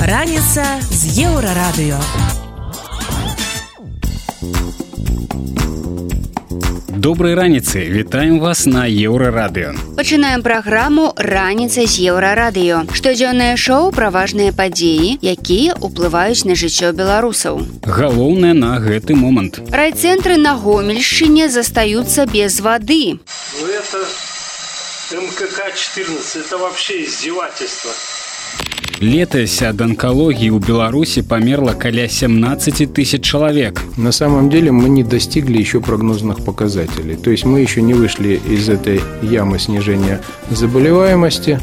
Раніца з еўрарадыё. Добрай раніцы вітаем вас на еўрарадыё Пачынаем праграму раніца з еўрарадыё штодзённае шоу пра важныя падзеі якія ўплываюць на жыццё беларусаў. Галоўнае на гэты момант. Райцэнтры на гомельшчыне застаюцца без вады. Ну это МКК-14, это вообще издевательство. Летась ад анкалогіі ў беларусі памерла каля 17 тысяч чалавек На самом деле мы не достигли еще прогнозных показателей. То есть мы еще не вышли из этой ямы снижения заболеваемости.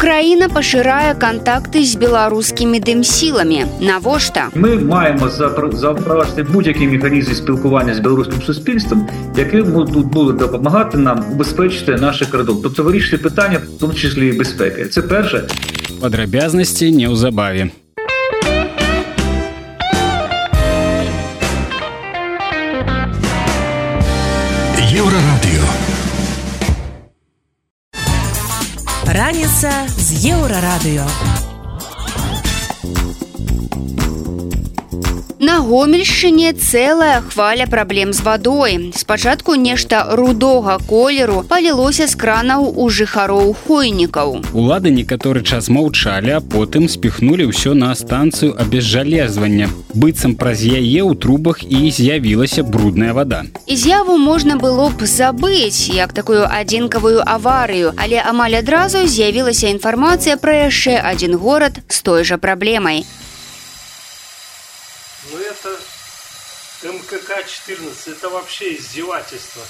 краіна пашырае кантакты з беларускімі дымсіламі навошта Ми маємо запр- запровадити будь-який механізм спілкування з білоруським суспільством, які будуть будуть допомагати нам убезпечити наших кордон. Тобто вирішити питання, в тому числі і безпеки. Це перше. Падрабязнасці неўзабаве Еўрарадыё. Раніца з еўрарадыё. На гомельшчыне цэлая хваля праблем з вадой. Спачатку нешта рудога колеру палілося з кранаў у жыхароў хойнікаў. улады некаторы час маўчалі а потым спіхнулі ўсё на станцыю абезжалезвання быццам праз яе ў трубах і з'явілася брудная вода І з'яву можна было б забыць як такую адзінкавую аварыю, але амаль адразу з'явілася інфармацыя пра яшчэ адзін горад з той жа праблемай. Ну это МКК-14, это вообще издевательство.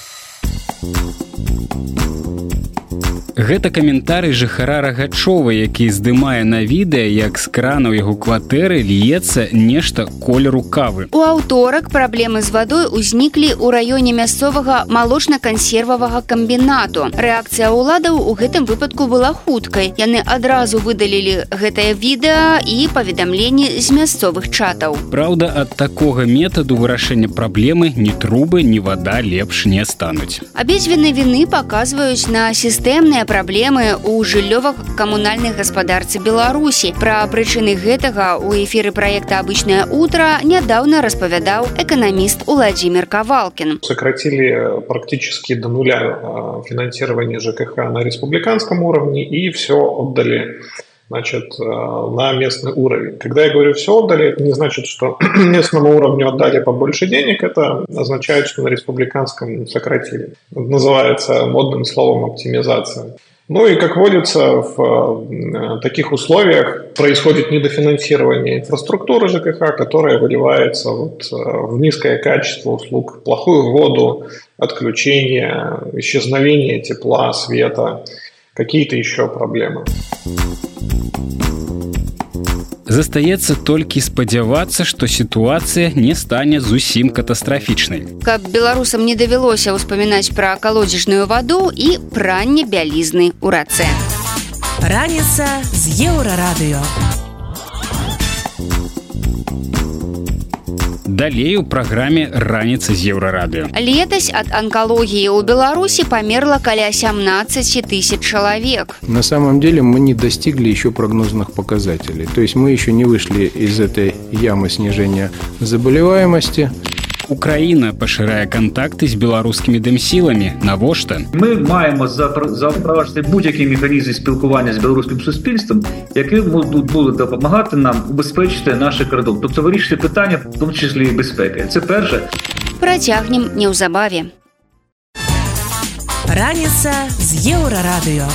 Гэта каментарый жыхара рагачова, які здымае на відэа, як з крана ў яго кватэры льецца нешта колеру кавы. У аўторак праблемы з вадой узніклі ў раёне мясцовага малочна-кансервавага камбінату. Рэакцыя ўладаў у гэтым выпадку была хуткай. Яны адразу выдалілі гэтае відэа і паведамленні з мясцовых чатаў. Праўда, ад такога метаду вырашэння праблемы ні трубы, ні вада лепш не стануць. Абедзве віны паказваюць на сістэмныя праблемы ў жыллёва-камунальнай гаспадарцы Беларусі. Пра прычыны гэтага ў эфіры праекта абычнае утро нядаўна распавядаў эканаміст Уладзімир Кавалкін. сократили э, практически до нуля э, финансирование ЖКХ на республиканском уровне и все отдали значит, э, на местный уровень. Когда я говорю все отдали, это не значит, что местному уровню отдали побольше денег, это означает, что на республиканском сократили. Это называется модным словом оптимизация. Ну и, как водится, в э, таких условиях происходит недофинансирование инфраструктуры ЖКХ, которая выливается вот э, в низкое качество услуг, плохую воду, отключение, исчезновение тепла, света, какие-то еще проблемы. Застаецца толькі спадзявацца, што сітуацыя не стане зусім катастрафічнай. Каб беларусам не давялося ўспамінаць пра калодзежную ваду і пранне бялізны ў рацэ. Раніца з еўрарадыё. Далей у праграме раніца з еўрарадыё. Летась ад анкалогіі ў Беларусі памерла каля 17 тысяч чалавек. На самом деле мы не достигли еще прогнозных показателей. То есть мы еще не вышли из этой ямы снижения заболеваемости. Украіна пашырае кантакты з беларускімі дэмсіламі навошта Ми маємо запр- запровадити будь-який механізм спілкування з білоруським суспільством, які будуть будуть допомагати нам убезпечити наших кордон. Тобто вирішити питання, в тому числі і безпеки. Це перше. Працягнем неўзабаве. Раніца з еўрарадыё.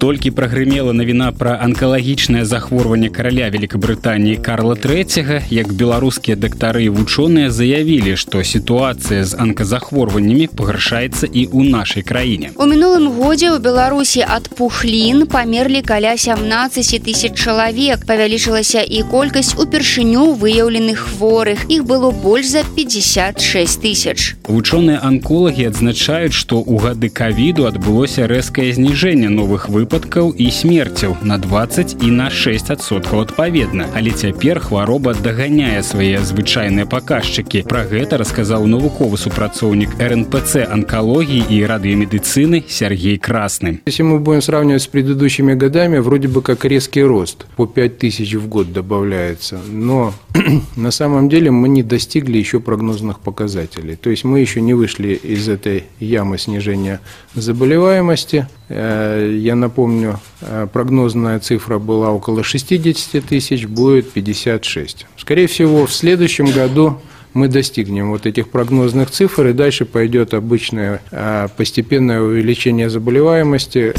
Толькі прагрымела навіна пра анкалагічнае захворванне караля Великабрытаніі Карла III, як беларускія дактары і вучоныя заявілі, што сітуацыя з анказахворваннямі пагаршаецца і ў нашай краіне. У мінулым годзе ў Беларусі ад пухлін памерлі каля 17 тысяч чалавек. Павялічылася і колькасць упершыню выяўленых хворых. Іх было больш за 56 тысяч. Вучоныя анколагі адзначаюць, што ў гады кавіду адбылося рэзкае зніжэнне новых выпадкаў выпадкаў і смерцяў на 20 і на 6соткаў адпаведна але цяпер хвароба даганяе свае звычайныя паказчыкі про гэта расказаў навуковы супрацоўнік рнпц онкологии і радыёмедыцыны Сергей красны если мы будем сравнивать с предыдущими годами вроде бы как резкий рост по 5000 в год добавляется но на самом деле мы не достигли еще прогнозных показателей то есть мы еще не вышли из этой ямы снижения заболеваемости Э, я напомню, э, прогнозная цифра была около 60 тысяч, будет 56. Скорее всего, в следующем году мы достигнем вот этих прогнозных цифр, и дальше пойдет обычное э, постепенное увеличение заболеваемости.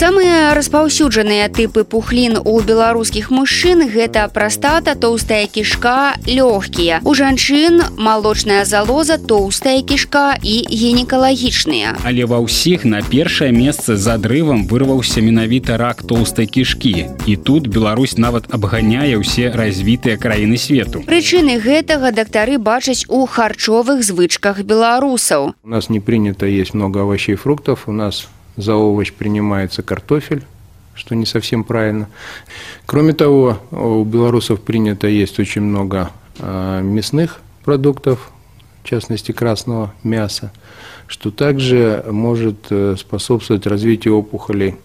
Самыя распаўсюджаныя тыпы пухлін у беларускіх мужчын гэта прастата тоўстая кішка лёгкія. У жанчын малочная залоза тоўстая кішка і гінекалагічныя. Але ва ўсіх на першае месца з адрывам вырваўся менавіта рак тоўстай кішкі. І тут Беларусь нават абганяе ўсе развітыя краіны свету. Прычыны гэтага дактары бачаць у харчовых звычках беларусаў. У нас не принято есть много овощей фруктов. У нас за овощ принимается картофель, что не совсем правильно. Кроме того, у белорусов принято есть очень много а, мясных продуктов, в частности красного мяса, что также может э, способствовать развитию опухолей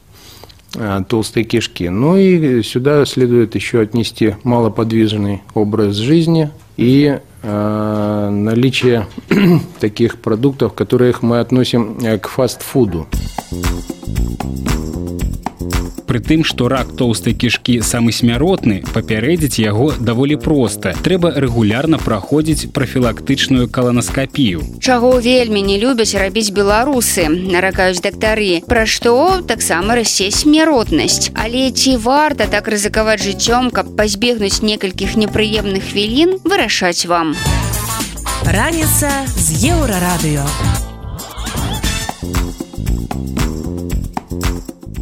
а, толстой кишки. Ну и сюда следует еще отнести малоподвижный образ жизни и наличие таких продуктов, которых мы относим э, к фастфуду. Пры тым, што рак тоўстай кішкі самы смяротны, папярэдзіць яго даволі проста. Трэба рэгулярна праходзіць прафілактычную каланаскапію. Чаго вельмі не любяць рабіць беларусы, наракаюць дактары. Пра што таксама расце смяротнасць. Але ці варта так рызыкаваць жыццём, каб пазбегнуць некалькіх непрыемных хвілін вырашаць вам. Раніца з еўрарадыё.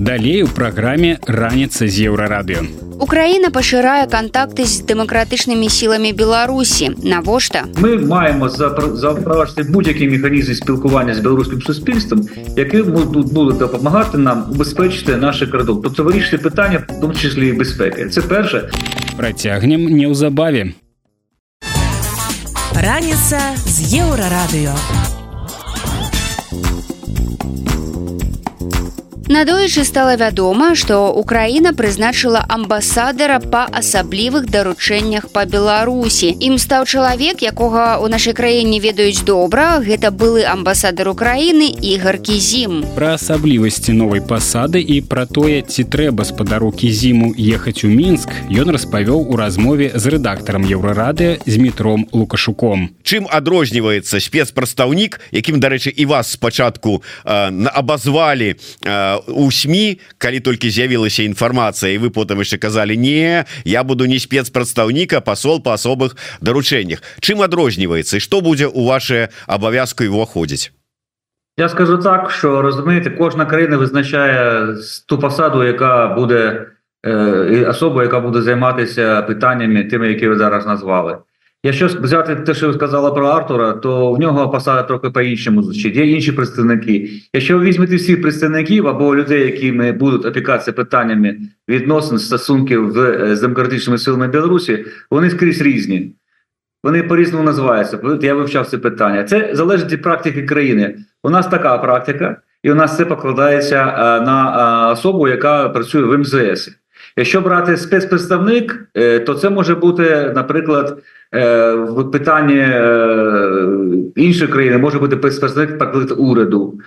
Далей у праграме раніца з еўрарадыё. Украіна пашырае кантакты з дэмакратычнымі сіламі Беларусі. Навошта? Мы маем запроваджвати будь-який механізм спілкування з білоруським суспільством, які будуть будуть допомагати нам убезпечити наші кордон. Тобто вирішити питання, в тому числі і безпеки. Це перше. Працягнем неўзабаве. Раніца з еўрарадыё. Надоечы стала вядома, што Украіна прызначыла амбасадара па асаблівых даручэннях па Беларусі. Ім стаў чалавек, якога ў нашай краіне ведаюць добра, гэта былы амбасадар Украіны ігар кізім. Пра асаблівасці новай пасады і пра тое, ці трэба спадару кізіму ехаць у мінск, ён распавёў у размове з рэдактарам еўрарады з метром лукашуком. Чым адрозніваецца спецпрадстаўнік, якім дарэчы і вас спачатку э, абазвалі э, у сМ калі толькі з'явілася інфармацыя і вы потым яшчэ казалі не я буду не спецпрадстаўніка пасол по асобых даручэннях чым адрозніваецца что будзе у ваше абавязку уваходзіць Я скажу так що розумієте кожна країна визначає ту посаду яка буде е, особа яка буде займатися питаннями тими які ви зараз назвали Якщо взяти те, що ви сказала про Артура, то в нього посада трохи по-іншому звучить. Є інші представники. Якщо ви візьмете всіх представників або людей, які будуть опікатися питаннями відносин стосунків з демократичними силами Білорусі, вони скрізь різні. Вони по-різному називаються. Я вивчав це питання. Це залежить від практики країни. У нас така практика, і у нас це покладається на особу, яка працює в МЗС. Якщо брати спецпредставник, то це може бути, наприклад. Е, в питанні е, іншої країни може бути представник парламент уряду.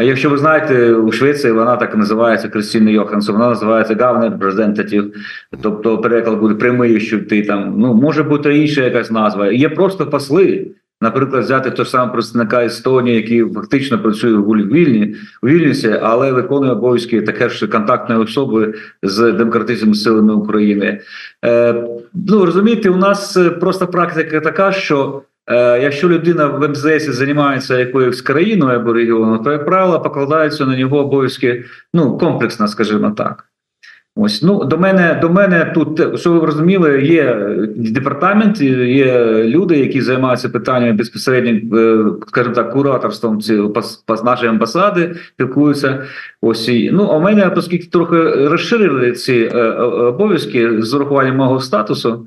Якщо ви знаєте, у Швеції вона так називається Кристина Йоханссон, вона називається Гавнер Презентатів, тобто переклад буде прямий, що ти там ну може бути інша якась назва. Є просто посли наприклад, взяти того самого представника Естонії, який фактично працює в Вільні, у Вільнюсі, але виконує обов'язки таке ж контактної особи з демократичними силами України. Е, Ну розумієте, у нас просто практика така, що е, якщо людина в МЗС займається якоюсь країною або регіоном, то як правило покладаються на нього обов'язки ну комплексно, скажімо так. Ось ну до мене до мене тут, що ви розуміли, є департамент, є люди, які займаються питаннями безпосередньо, е, скажімо так, кураторством ці нашої амбасади, спілкуються. Ось і ну а в мене, оскільки трохи розширили ці е, обов'язки з урахуванням мого статусу.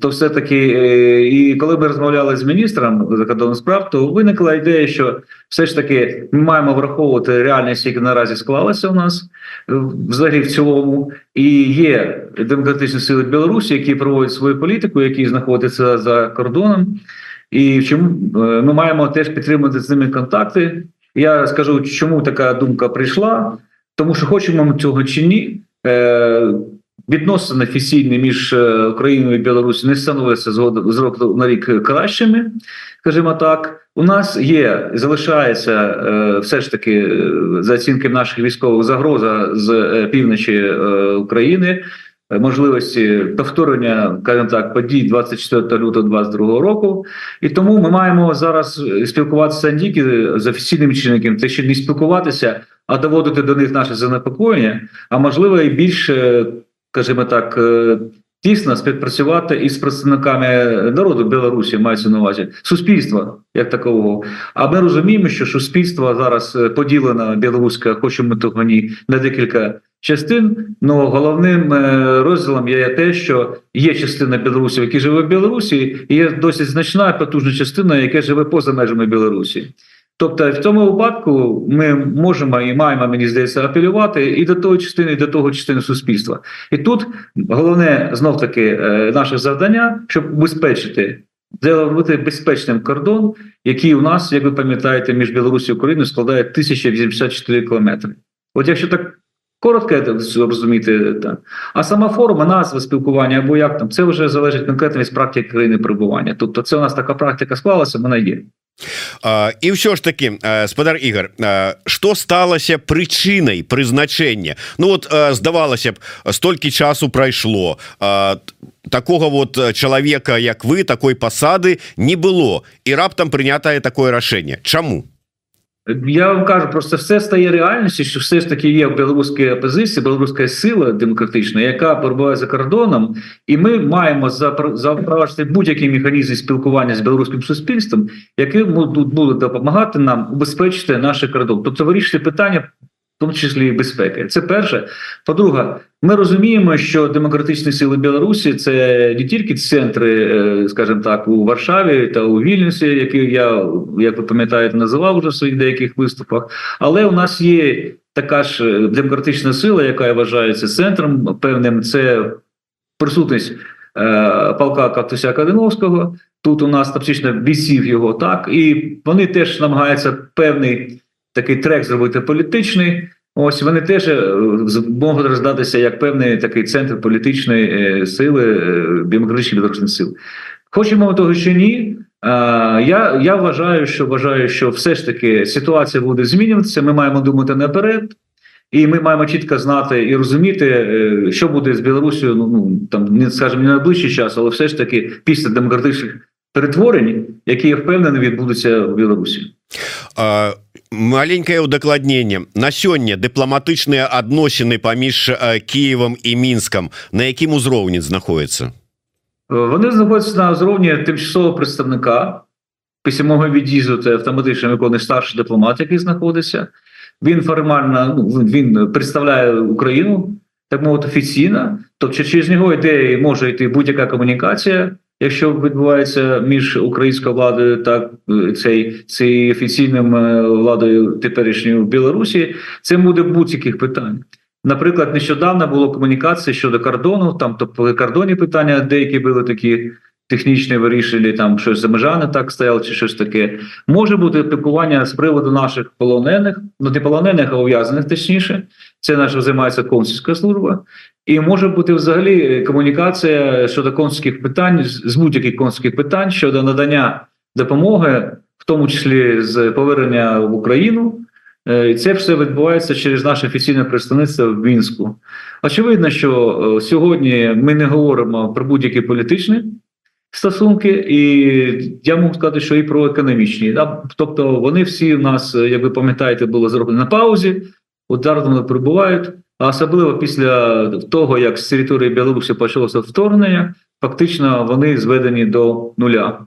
То все таки, і коли ми розмовляли з міністром закордонних справ, то виникла ідея, що все ж таки ми маємо враховувати реальність, яка наразі склалася у нас взагалі в цілому, і є демократичні сили Білорусі, які проводять свою політику, які знаходяться за кордоном, і чому ми маємо теж підтримувати з ними контакти. Я скажу, чому така думка прийшла, тому що хочемо ми цього чи ні. Відносини офіційні між Україною і Білорусі не становляться з року на рік кращими, скажімо так. У нас є залишається е, все ж таки е, за оцінками наших військових загроза з е, півночі України. Можливості повторення скажімо так подій 24 лютого 22 року, і тому ми маємо зараз спілкуватися не тільки з офіційним чинником, це ще не спілкуватися, а доводити до них наше занепокоєння, а можливо і більше, скажімо так, тісно співпрацювати із представниками народу Білорусі, мається на увазі суспільства як такового. А ми розуміємо, що суспільство зараз е, поділено білоруське, хочемо того ні на декілька частин. Ну головним е, розділом є те, що є частина білорусів, які живе в Білорусі, і є досить значна потужна частина, яка живе поза межами Білорусі. Тобто, в цьому випадку ми можемо і маємо, мені здається, апелювати і до того частини, і до того частини суспільства. І тут головне знов таки е, наше завдання, щоб убезпечити зробити безпечним кордон, який у нас, як ви пам'ятаєте, між Білорусі і Україною складає 1084 кілометри. От якщо так коротко розуміти, так. а сама форма, назва спілкування або як там, це вже залежить конкретно від практики країни перебування. Тобто, це у нас така практика склалася, вона є. І ўсё ж таки спадар Ігор что сталася прычынай прызначэння? Ну вот здавалася б столькі часу прайшло такого вот чалавека як вы такой пасады не было і раптам прынятае такое рашэнне. Чаму Я вам кажу, просто все стає реальністю, що все ж таки є в білоруській опозиції, білоруська сила демократична, яка перебуває за кордоном, і ми маємо запроваджувати будь-який механізм спілкування з білоруським суспільством, який буде допомагати нам убезпечити наш кордон. Тобто вирішити питання тому числі і безпеки. Це перше. По-друге, ми розуміємо, що демократичні сили Білорусі це не тільки центри, е, скажімо так, у Варшаві та у Вільнюсі, які я, як ви пам'ятаєте, називав вже в своїх деяких виступах, але у нас є така ж е, демократична сила, яка вважається центром певним. Це присутність е, полка Катуся Кадиновського. Тут у нас фактично бійців його так, і вони теж намагаються певний такий трек зробити політичний. Ось вони теж е, можуть роздатися як певний такий центр політичної е, сили, е, демократичних білорусних сил. Хочемо того чи ні. Я я вважаю, що вважаю, що все ж таки ситуація буде змінюватися. Ми маємо думати наперед, і ми маємо чітко знати і розуміти, що буде з Білорусією. Ну, ну там не скажімо, не на найближчий час, але все ж таки після демократичних перетворень, які я впевнений, відбудуться в Білорусі А, маленькое удакладненне на сёння дыпламатычныя адносіны паміж Киевам і мінскам на якім узроўні знаходіцца вони знаходяться на узроўні тимчасового представника письмового від'їзду це автоматично виконує старший дипломат, який знаходиться. Він формально ну, він представляє Україну так мовити офіційно, тобто через нього йде може йти будь-яка комунікація якщо відбувається між українською владою та е, цей цей офіційним е, владою теперішньою в Білорусі, це буде будь-яких питань. Наприклад, нещодавно було комунікація щодо кордону, там тобто кордонні питання, деякі були такі технічні вирішили, там щось за межами так стояло, чи щось таке. Може бути спілкування з приводу наших полонених, ну не полонених, а ув'язаних точніше. Це наша займається консульська служба, і може бути взагалі комунікація щодо консульських питань з будь-яких консульських питань щодо надання допомоги, в тому числі з повернення в Україну. Е, і це все відбувається через наше офіційне представництво в Мінську. Очевидно, що е, сьогодні ми не говоримо про будь-які політичні стосунки, і я можу сказати, що і про економічні. Тобто вони всі у нас, як ви пам'ятаєте, були зроблені на паузі. Зараз прибувають. а особливо після того, як з території Білорусі почалося вторгнення, фактично вони зведені до нуля.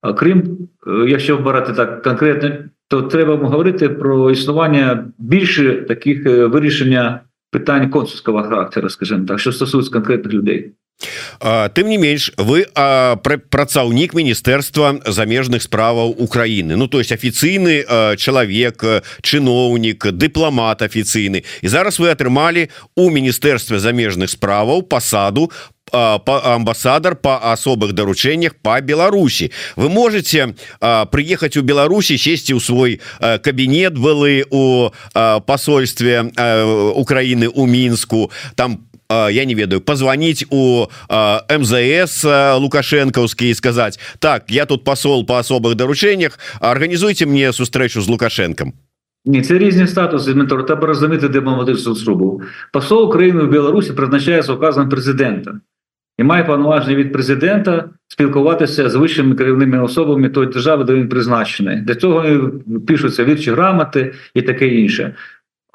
А крім, е, якщо брати так конкретно, то треба говорити про існування більше таких е, вирішення питань консульського характеру, скажімо так, що стосується конкретних людей. Тым не менш вы працаўнік міністэрства замежных справаў Украіны. Ну то есть афіцыйны чалавек чыноўнік дыпламат афіцыйны. І зараз вы атрымалі у міністэрстве замежных справаў пасаду амбасадар по асобых даручэннях по Беларусі. Вы можете приехать у Беларусі сесці ў свой кабінет былы у посольстве Украины у мінску. Там я не ведаю позвонить у МЗС лукашэнкаўскі сказать так я тут посол по особых даручэннях организуйте мне сустрэчу з лукашенком Ні, це різні статуси Дмитро, треба розуміти дипломатичну службу. Посол України в Білорусі призначається указом президента і має повноваження від президента спілкуватися з вищими керівними особами тої держави, де він призначений. Для цього пишуться вірчі грамоти і таке інше.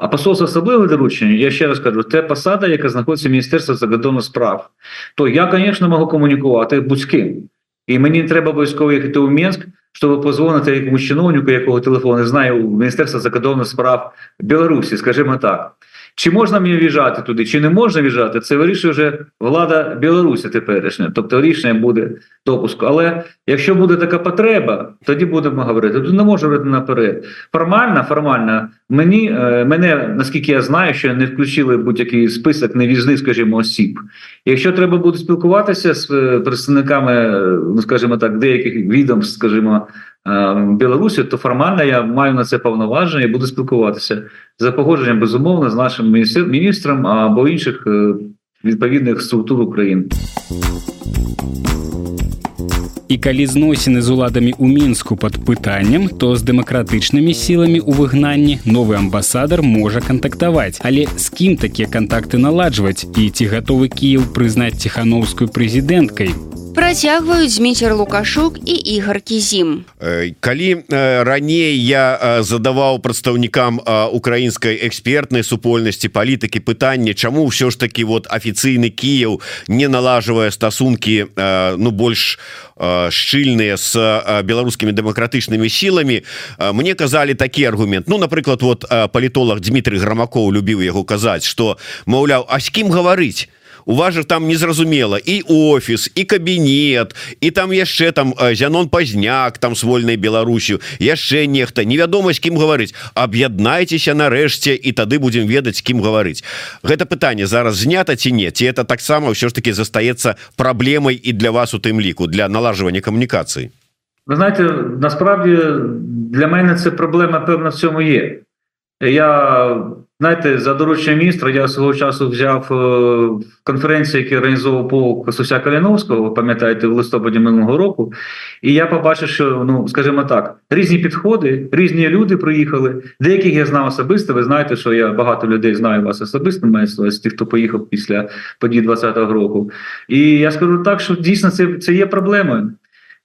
А посольство особливе доручення, я ще раз кажу, це посада, яка знаходиться в Міністерстві закордонних справ. То я, звісно, можу комунікувати будь ким. І мені треба обов'язково їхати у Мінськ, щоб позвонити якомусь чиновнику, якого телефон не знаю, у Міністерства закордонних справ Білорусі, скажімо так. Чи можна мені в'їжджати туди, чи не можна в'їжджати, це вирішує вже влада Білорусі теперішня. Тобто рішення буде допуску. Але якщо буде така потреба, тоді будемо говорити. Тут не можу говорити наперед. Формально, формально, мені е, мене, наскільки я знаю, що не включили будь-який список невізних, скажімо, осіб. Якщо треба буде спілкуватися з е, представниками, е, ну скажімо так, деяких відомств, скажімо. Білорусі, то формально я маю на це повноваження і буду спілкуватися. За погодженням безумовно з нашим міністром або інших відповідних структур України. І калі зносіны з уладамі ў мінску пад пытаннем то з дэмакратычнымі сіламі ў выгнанні новы амбасадар можа кантактаваць. Але з кім такія кантакты наладжваць? І ці гатовы кіев прызнаць ціхановскую прэзідэнткай працягваюць зміцер лукашук і ігар кізім калі раней я задаваў прадстаўнікам украінскай экспертнай супольнасці палітыкі пытання чаму ўсё ж таки вот афіцыйны Кіяў не налажвае стасункі ну больш шчыльныя с беларускімі дэмакратычнымі сіламі мне казалі такі аргумент Ну напрыклад вот палітолог Дмітрий грамакоў любіў яго казаць что маўляў а з кім гаварыць у вас же там незразумела і офіс і кабінет і там яшчэ там зянон пазняк там с вольнай Беларусю яшчэ нехта. Невядома з кім гаварыць. Аб'яднайцеся нарэшце і тады будем ведаць кім гаварыць. Гэта пытанне зараз знята ці не? Ці это таксама ўсё ж таки застаецца праблемай і для вас у тым ліку для налажвання камунікацыі? Вы знаете насправді для мене це проблема певна в цьому є. Я знаєте, за дорученням міністра я свого часу взяв е, конференцію, які організовував полк Суся Каліновського, пам'ятаєте, в листопаді минулого року. І я побачив, що ну скажімо так, різні підходи, різні люди приїхали. Деяких я знав особисто. Ви знаєте, що я багато людей знаю вас особисто, маю з тих, хто поїхав після подій 20-го року. І я скажу так, що дійсно це, це є проблемою.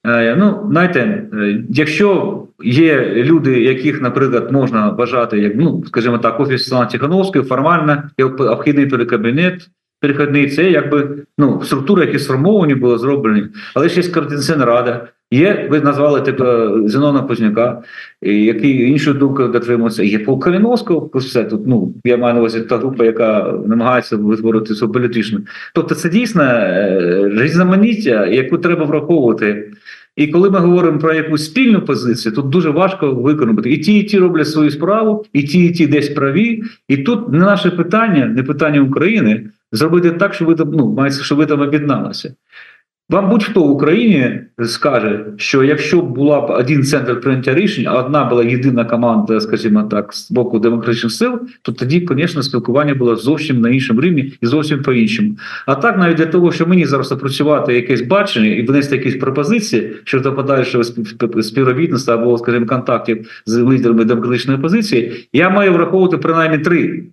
Е, ну, знаєте, е, якщо є люди, яких, наприклад, можна вважати, як ну, скажімо так, офіс Слана Тихановської, формально обхідний перекабінет, перехідний, це якби ну, структури, які сформовані, були зроблені, але ще є координаційна рада. Є, ви назвали типу Зенона Позняка, який іншу думку дотримується. Є Пол Каліновського, все тут. Ну я маю на увазі та група, яка намагається витворити політичну. Тобто, це дійсно е, різноманіття, яку треба враховувати. І коли ми говоримо про якусь спільну позицію, тут дуже важко виконувати. І ті, і ті роблять свою справу, і ті, і ті десь праві. І тут не наше питання, не питання України зробити так, щоб ви там ну мається, щоб ви там об'єдналися. Вам будь-хто в Україні скаже, що якщо була б один центр прийняття рішень, а одна була єдина команда, скажімо так, з боку демократичних сил, то тоді, звісно, спілкування було зовсім на іншому рівні і зовсім по іншому. А так, навіть для того, щоб мені зараз опрацювати якесь бачення і внести якісь пропозиції щодо подальшого співробітництва або, скажімо, контактів з лідерами демократичної опозиції, я маю враховувати принаймні три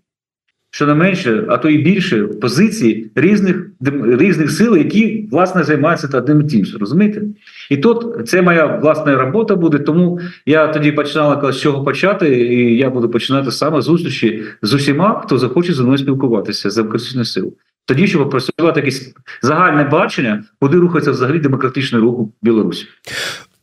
щонайменше, а то і більше позиції різних різних сил, які власне займаються одним і тим. Розумієте? І тут це моя власна робота буде. Тому я тоді починала з чого почати, і я буду починати саме зустрічі з усіма, хто захоче зі мною спілкуватися за демократичну силу. Тоді, щоб працювати якесь загальне бачення, куди рухається взагалі демократичний рух у Білорусі.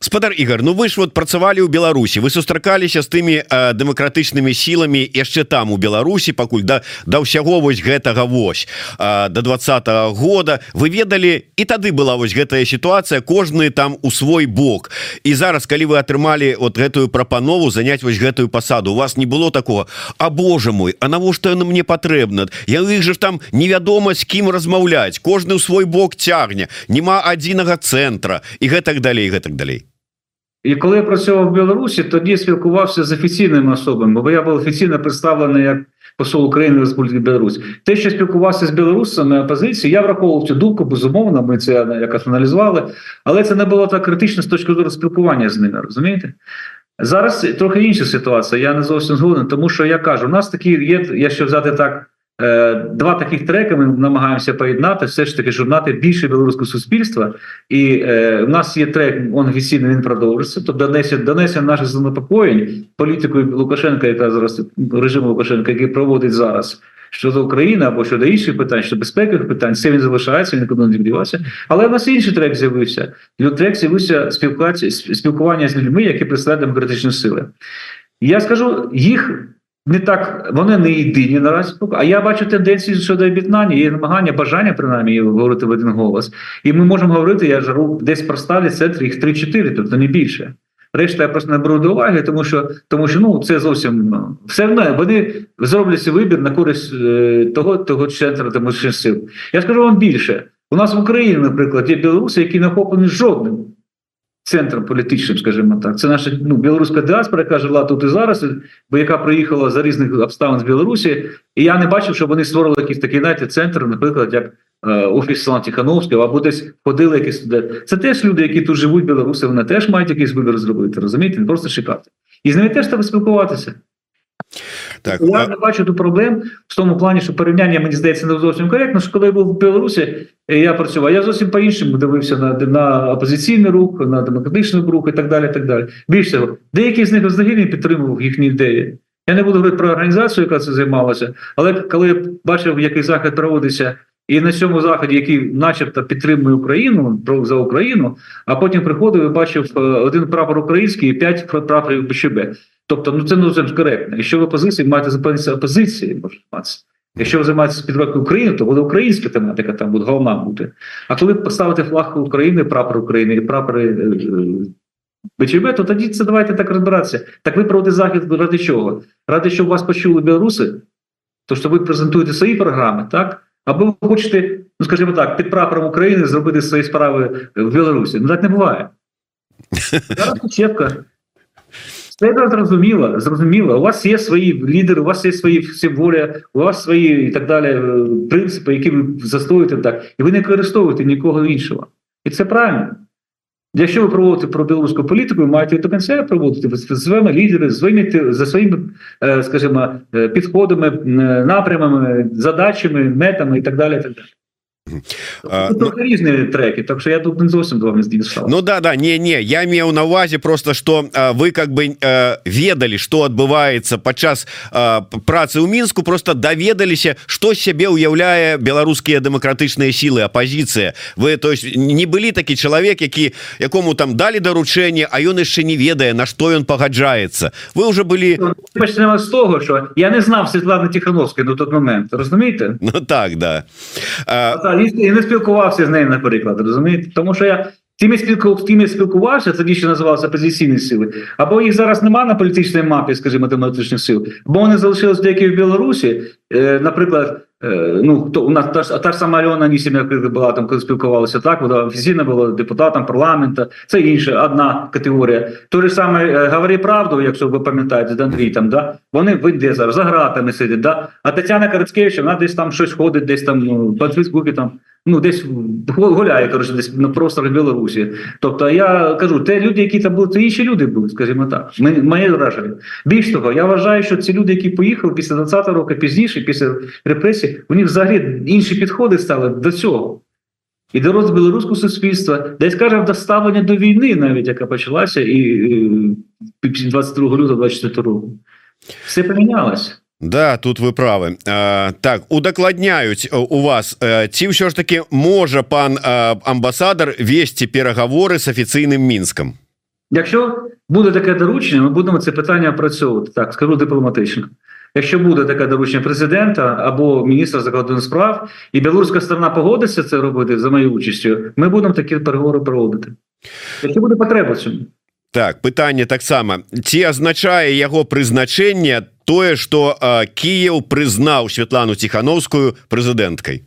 Спадар Ігор Ну вы ж вот працавалі ў Беларусі вы сустракаліся з тымі дэмакратычнымі сіламі яшчэ там у Беларусі пакуль да да ўсяго вось гэтага вось э, до двадца -го года. Вы ведалі і тады была вось гэтая сітуацыя кожны там у свой бок. І зараз калі вы атрымалі от гэтую прапанову заняць вось гэтую пасаду у вас не было такого А Боже мой А навошта яно мне патрэбна? Я іх же там невядома з кім размаўляць кожны ў свой бок цягне няма адзінага цэнтра і гэтак далей гэтак далей І коли я працював в Білорусі, тоді спілкувався з офіційними особами, бо я був офіційно представлений як посол України в Республіки Білорусь. Те, що спілкувався з білорусами опозиції, я враховував цю думку, безумовно, ми це якось аналізували, але це не було так критично з точки зору спілкування з ними, розумієте? Зараз трохи інша ситуація, я не зовсім згоден, тому що я кажу, у нас такі є, якщо взяти так. Е, два таких треки ми намагаємося поєднати, все ж таки, щоб мати більше білоруського суспільства. І е, у нас є трек, он офіційно він продовжиться, то донесення донесення наших занепокоєнь політикою Лукашенка, яка зараз режиму Лукашенка, який проводить зараз щодо України або щодо інших питань, щодо безпекових питань, це він залишається, він нікуди не дівався. Але в нас інший трек з'явився. Трек з'явився спілкування з людьми, які представляють демократичні сили. Я скажу, їх не так, вони не єдині наразі. А я бачу тенденції щодо об'єднання, є намагання, бажання принаймні говорити в один голос. І ми можемо говорити, я жару десь про проставлю центр їх 3-4, тобто не більше. Решта я просто не беру до уваги, тому що тому що ну це зовсім ну, все одно вони зроблять вибір на користь е, того того центру демократичних сил. Я скажу вам більше. У нас в Україні, наприклад, є білоруси, які не охоплені жодним центром політичним, скажімо так. Це наша ну, білоруська діаспора, яка жила тут і зараз, бо яка приїхала за різних обставин з Білорусі. І я не бачив, що вони створили якийсь такий знаєте, центр, наприклад, як е, офіс Села Тихановського, або десь ходили якісь туди. Це теж люди, які тут живуть, білоруси, вони теж мають якийсь вибір зробити. Розумієте, не просто чекати. І з ними теж треба спілкуватися. Так, Я не бачу тут проблем в тому плані, що порівняння мені здається не зовсім коректно. що Коли я був в Білорусі, я працював. Я зовсім по-іншому дивився на на опозиційний рух, на демократичний рух і так далі. так далі. Більше того, деякі з них взагалі підтримував їхні ідеї. Я не буду говорити про організацію, яка це займалася, але коли я бачив, який захід проводиться. І на цьому заході, який, начебто, підтримує Україну за Україну, а потім приходив і бачив е, один прапор український і п'ять прапорів БЧБ. Тобто, ну це не зовсім коректно. Якщо ви опозиції, маєте зупинитися опозиції, може матися. Якщо ви займаєтеся підтримкою України, то буде українська тематика, там буде головна бути. А коли поставити флаг України, прапор України і прапори е, е, БЧБ, то тоді це давайте так розбиратися. Так ви проводите захід ради чого? Ради щоб вас почули білоруси, то що ви презентуєте свої програми, так? Або ви хочете, ну скажімо так, під прапором України зробити свої справи в Білорусі. Ну так не буває. Зараз чепка. Це зрозуміло, зрозуміло. У вас є свої лідери, у вас є свої воля, у вас свої і так далі е, принципи, які ви застоюєте так, і ви не використовуєте нікого іншого. І це правильно. Якщо ви проводите про білоруську політику, ви маєте до кінця проводити своїми лідерами, своїми, за своїми, е, скажімо, е, підходами, напрямами, задачами, метами і так далі. І так далі. Ну, різні треки так що я тут не зовсім здійснав Ну да да не не я меў на увазе просто что вы как бы ведалі что адбываецца падчас працы ў мінску просто даведаліся что сябе уяўляе беларускія дэмакратычныя сілы апозіцыя вы то есть не былі такі чалавек які якому там далі даручэнне а ён яшчэ не ведае на что ён пагаджаецца вы уже былі пачнем з того що я не знав Светланы тихохановской на тот момент разумееце Ну так да. А, і не спілкувався з нею, наприклад, розумієте? Тому що я тим я спілкувався, тоді ще називалися опозиційні сили, або їх зараз немає на політичній мапі, скажімо, демократичних сил, бо вони залишились деякі в Білорусі, е, наприклад. Е, ну, хто у нас та ж та ж сама Альона Нісім'я була там, коли спілкувалася так, вона офіційно була депутатом парламенту, це інша одна категорія. То ж саме е, говори правду, якщо ви пам'ятаєте, з Андрій да? вони вийде зараз за гратами сидять, да? а Тетяна Карацкевич, вона десь там щось ходить, десь там ну, по Фейсбуці там ну десь гуляє коротше, десь на просторах Білорусі. Тобто я кажу, те люди, які там були, то інші люди були, скажімо так. Моє враження. Більш того, я вважаю, що ці люди, які поїхали після 20-го року, пізніше, після репресій, у них взагалі інші підходи стали до цього. І до розвитку білоруського суспільства, десь скажемо, до ставлення до війни, навіть яка почалася, і 22 лютого 24 року. Все помінялося. Да, тут вы правы а, так удакладняюць у вас ці ўсё ж таки можа пан амбасадар весці пераговоры с афіцыйным мінскам Якщо буде таке доручення, ми будемо це питання опрацьовувати так скажу дипломатично Якщо буде таке доручення президента або міністра закордонних справ і білоруська сторона погодиться це робити за моєю участю ми будемо такі переговори проводити Якщо буде потреба цьому так пытанне таксама ці азначае яго прызначэнне тое что Кіев прызнаў Святлану тихохановскую прэзідэнткай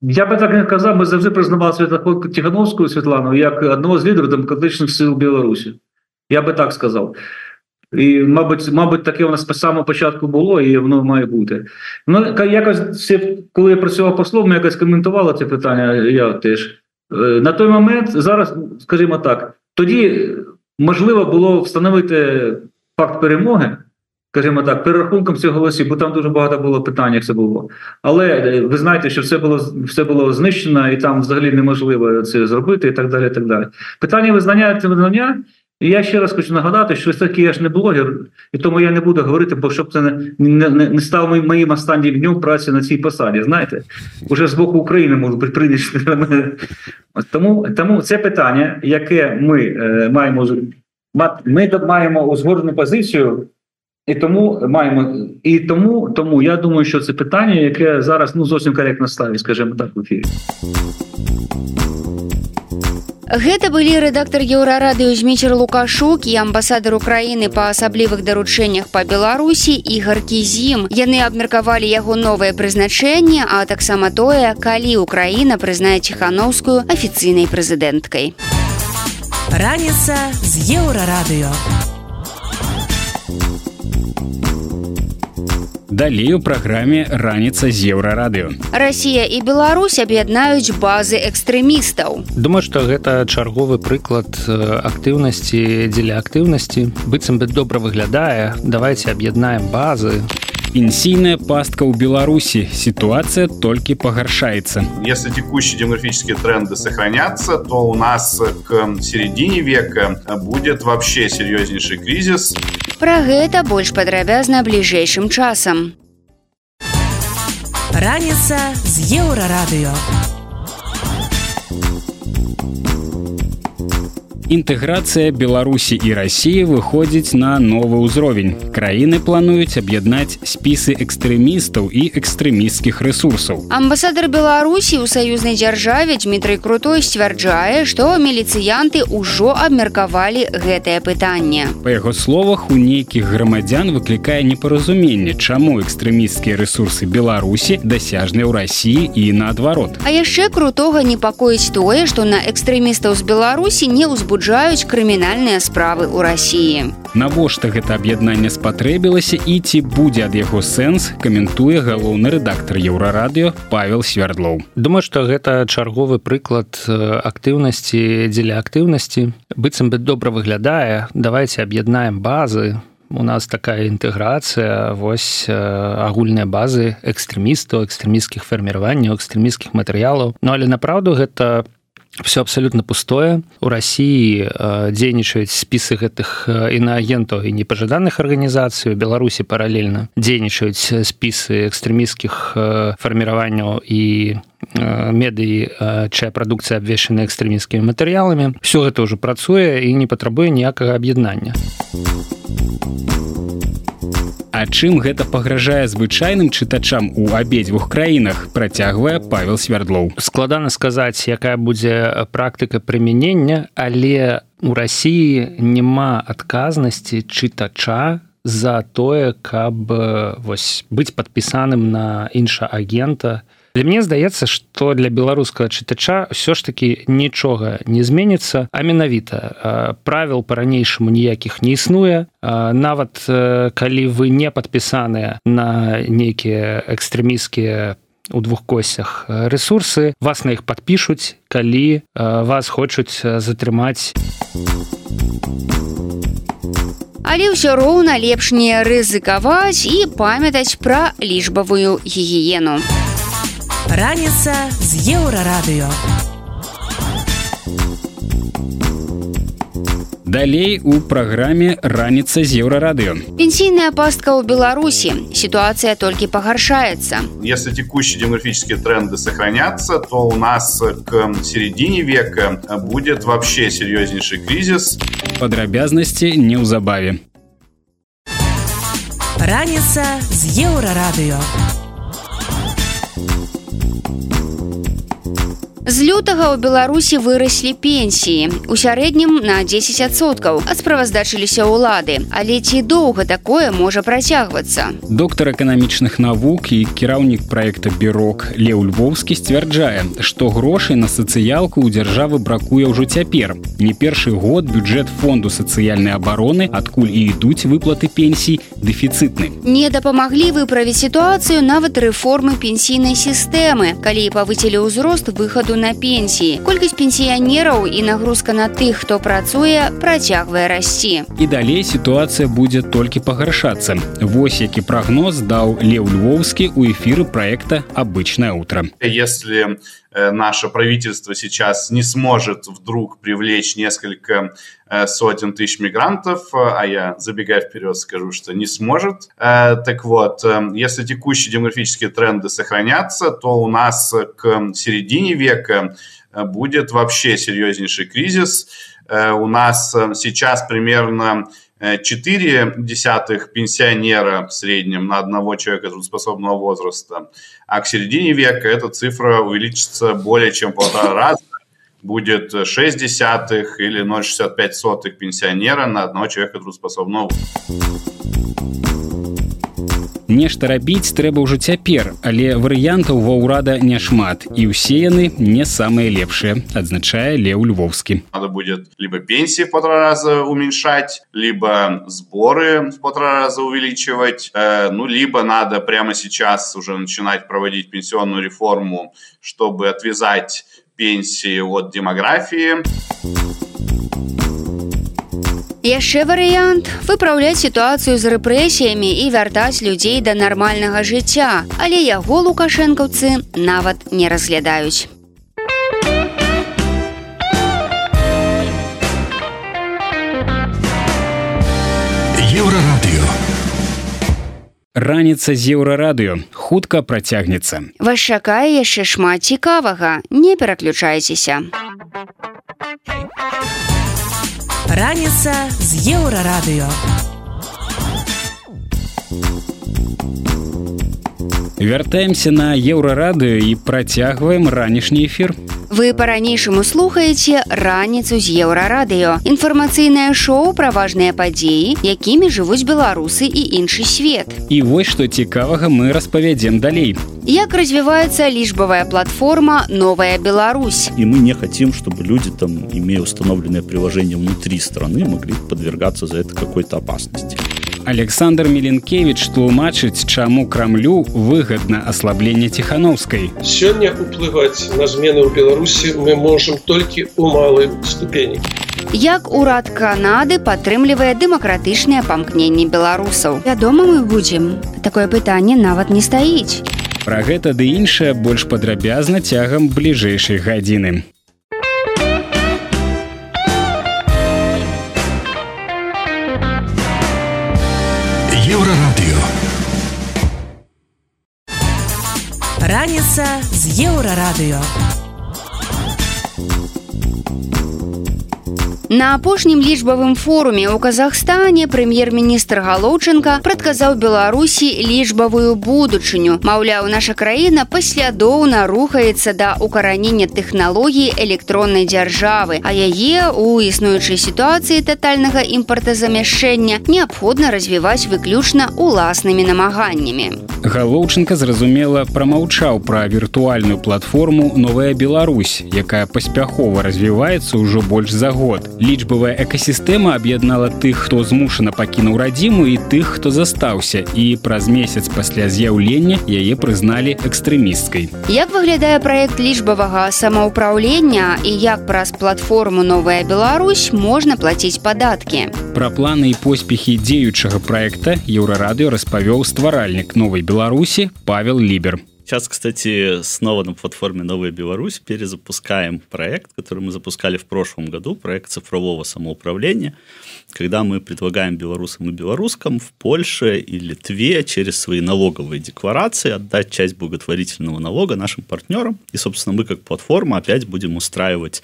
я би так не казав ми завжди признавали Святлану тихохановскую Святлану як одного з лідерів демократичних сил Білорусі я би так сказав і мабуть мабуть таке у нас по самого початку було і воно має бути ну якось коли я працював послом ми якось коментували це питання я теж на той момент зараз скажімо так тоді можливо було встановити факт перемоги, скажімо так, перерахунком цих голосів, бо там дуже багато було питань, як це було. Але е, ви знаєте, що все було все було знищено, і там взагалі неможливо це зробити, і так далі. і так далі. Питання визнання це визнання. І я ще раз хочу нагадати, що все таки я ж не блогер, і тому я не буду говорити, бо щоб це не не, не став моїм останнім днем праці на цій посаді. Знаєте, уже з боку України може бути прийняти. Тому тому це питання, яке ми е, маємо ми маємо узгоджену позицію, і тому маємо і тому, тому я думаю, що це питання, яке зараз ну зовсім коректно ставить, скажімо так, в ефірі. Гэта былі рэдактор еўрарадыё змейчер лукашук і амбасадар Украіны па асаблівых даручэннях па Беларусі і гаркізім. Яны абмеркавалі яго новае прызначэнне, а таксама тое, калі Украіна прызнае ціханаўскую афіцыйнай прэзідэнткай. Раніца з еўрарадыё. Далей у праграме раніца з еўрарадыё. Расія і Беларусь аб'яднаюць базы экстрэмістаў. Думаю, што гэта чарговы прыклад актыўнасці дзеля актыўнасці быццам бы добра выглядае, давайте аб'яднаем базы пенсійная пастка ў беларусі ситуация только пагаршается если текущие демографические тренды сохранятся то у нас к середине века будет вообще серьезнейший кризис. Про гэта больш падрабязна бліжэйшым часам раніца з еўрарадыё інтэграцыя беларусі і рассіі выходзіць на новы ўзровень. Краіны плануюць аб'яднаць спісы экстрэмістаў і экстрэмісцкіх ресурсаў амбасадар беларусі ў саюзнай дзяржаве дмітрый крутой сцвярджае што міліцыянты ўжо абмеркавалі гэтае пытанне. Па яго словах у нейкіх грамадзян выклікае непаразуменне чаму экстрэмісцкія ресурсы беларусі дасяжныя ў рассіі і наадварот. А яшчэ крутога непакоіць тое што на экстрэмістаў з беларусі не ўзбу узбуджаюць крымінальныя справы ў рассіі. Навошта гэта аб'яднанне спатрэбілася і ці будзе ад яго сэнс каментуе галоўны рэдактор еўрарадыё павел свярдлоў. Думаю, што гэта чарговы прыклад актыўнасці дзеля актыўнасці быццам бы добра выглядае давайте аб'яднаем базы у нас такая інтэграцыя вось агульныя базы экстрэмістаў экстрэміскіх фарміраванняў экстрэміскіх матэрыялаў Ну але направду гэта все абсолютно пустое. У России э, дзейнічаюць спісы гэтых інаагентаў і непажаданых арганізацый у беларусі паралельна дзейнічаюць спісы экстрэміскіх э, фарміраванняў і медыі чая прадукцыя абвешчана экстрэміскімі матэрыяламі все гэта ўжо працуе і не патрабуе ніякага аб'яднання А чым гэта пагражае звычайным чытачам у абедзвюх краінах працягвае павел свярдлоў. Складана сказаць якая будзе практыка прымянення але у рассіі няма адказнасці чытача за тое каб вось быць падпісаным на інша агента Для мне здаецца что для беларускага чытача ўсё ж таки нічога не зменіцца а менавіта правил по-ранейшаму ніякіх не існуе нават калі вы не падпісаныя на нейкія экстрэміскія у двух косях ресурсы вас на іх подпішуць калі вас хочуць затрымаць Але ўсё роўна лепш не рызыкаваць і памятаць пра лічбавую гігіену. Раніца з еўрарадыё. Далей у праграме раніца з еўрарадыё. Пенсійная пастка ў Беларусі. Сітуацыя толькі пагаршаецца. Если текущие демографические тренды сохранятся, то у нас к середине века будет вообще серьезнейший кризис. Падрабязнасці неўзабаве. Раніца з еўрарадыё. З лютага ў Беларусі выраслі пенсіі у сярэднім на 10соткаў ад справаздачыліся ўлады, але ці доўга такое можа працягвацца. Доктар эканамічных навук і кіраўнік проекта бюрок Леў Львовскі сцвярджае, што грошай на сацыялку ў дзяржавы бракуе ўжо цяпер. Не першы год бюджэт фонду сацыяльнай абароны, адкуль і ідуць выплаты пенсій дэфіцытны. Не дапамаглі выправіць сітуацыю нават рэформы пенсійнай сістэмы, калі павыцілі ўзрост выхаду выхаду на пенсіі колькасць пенсіянераў і нагрузка на тых хто працуе працягвае расці і далей сітуацыя будзе толькі пагаршацца вось які прагноз даў леў львовскі у эфіры проекта обычное утро если наше правительство сейчас не сможет вдруг привлечь несколько сотен тысяч мигрантов, а я, забегая вперед, скажу, что не сможет. Так вот, если текущие демографические тренды сохранятся, то у нас к середине века будет вообще серьезнейший кризис. У нас сейчас примерно 4 десятых пенсионера в среднем на одного человека трудоспособного возраста, а к середине века эта цифра увеличится более чем в полтора раза, будет 6 десятых или 0,65 сотых пенсионера на одного человека трудоспособного Нешта рабіць трэба ўжо цяпер, але варыянтаў ва ўрада няшмат і ўсе яны не самыя лепшыя, адзначае Леў Львовскі. Надо будет либо пенсии в полтора раза уменьшать, либо сборы в полтора раза увеличивать, э, ну, либо надо прямо сейчас уже начинать проводить пенсионную реформу, чтобы отвязать пенсии от демографии. Яшчэ варыянт выпраўляць сітуацыю з рэпрэсіямі і вяртаць людзей да нармальнага жыцця, але яго лукашэнкаўцы нават не разглядаюць. Еўрарадыё. Раніца з еўрарадыё хутка працягнецца. Вас чакае яшчэ шмат цікавага, не пераключайцеся. Раніца з еўрарадыё. Вяртаемся на еўрарадыё і працягваем ранішні эфір. Вы па-ранейшаму слухаеце раніцу з еўрарадыё. Інфармацыйнае шоу пра важныя падзеі, якімі жывуць беларусы і іншы свет. І вось што цікавага мы распавядзем далей. Як развіваецца лічбавая платформа новая Беларусь. И мы не хотим, чтобы люди, там, имея установленное приложение внутри страны, могли подвергаться за это какой-то опасности. Александр Меленкевич тлумачыць, чаму крамлю выгадна аслабленне ціхановскай. Сёння уплываць на змены ў Беларусі мы можам толькі ў малай ступені. Як урад Канады падтрымлівае дэмакратычныя памкненні беларусаў. Вядома, мы будзем. Такое пытанне нават не стаіць. Пра гэта ды іншае больш падрабязна цягам бліжэйшай гадзіны. Раніца з еўрарадыё. На апошнім лічбавым форуме ў Казахстане прэм'ер-міністр Галоўчынка прадказаў Беларусі лічбавую будучыню. Маўляў, наша краіна паслядоўна рухаецца да укаранення тэхналогій электроннай дзяржавы, а яе ў існуючай сітуацыі татальнага імпартазамяшчэння неабходна развіваць выключна уласнымі намаганнямі. Галоўчынка зразумела прамаўчаў пра віртуальную платформу новая Беларусь, якая паспяхова развіваецца ўжо больш за год. Лічбавая экасістэма аб'яднала тых, хто змушана пакінуў радзіму і тых, хто застаўся і праз месяц пасля з'яўлення яе прызналі экстрэмісткай. Як выглядае праект лічбавага самаўпраўлення і як праз платформу новая Беларусь можна плаціць падаткі. Пра планы і поспехі дзеючага праекта еўрарадыё распавёў стваральнік новай Беларусі Павел Лібер. Сейчас, кстати, снова на платформе «Новая Беларусь» перезапускаем проект, который мы запускали в прошлом году, проект цифрового самоуправления, когда мы предлагаем белорусам и белорускам в Польше и Литве через свои налоговые декларации отдать часть благотворительного налога нашим партнерам. И, собственно, мы как платформа опять будем устраивать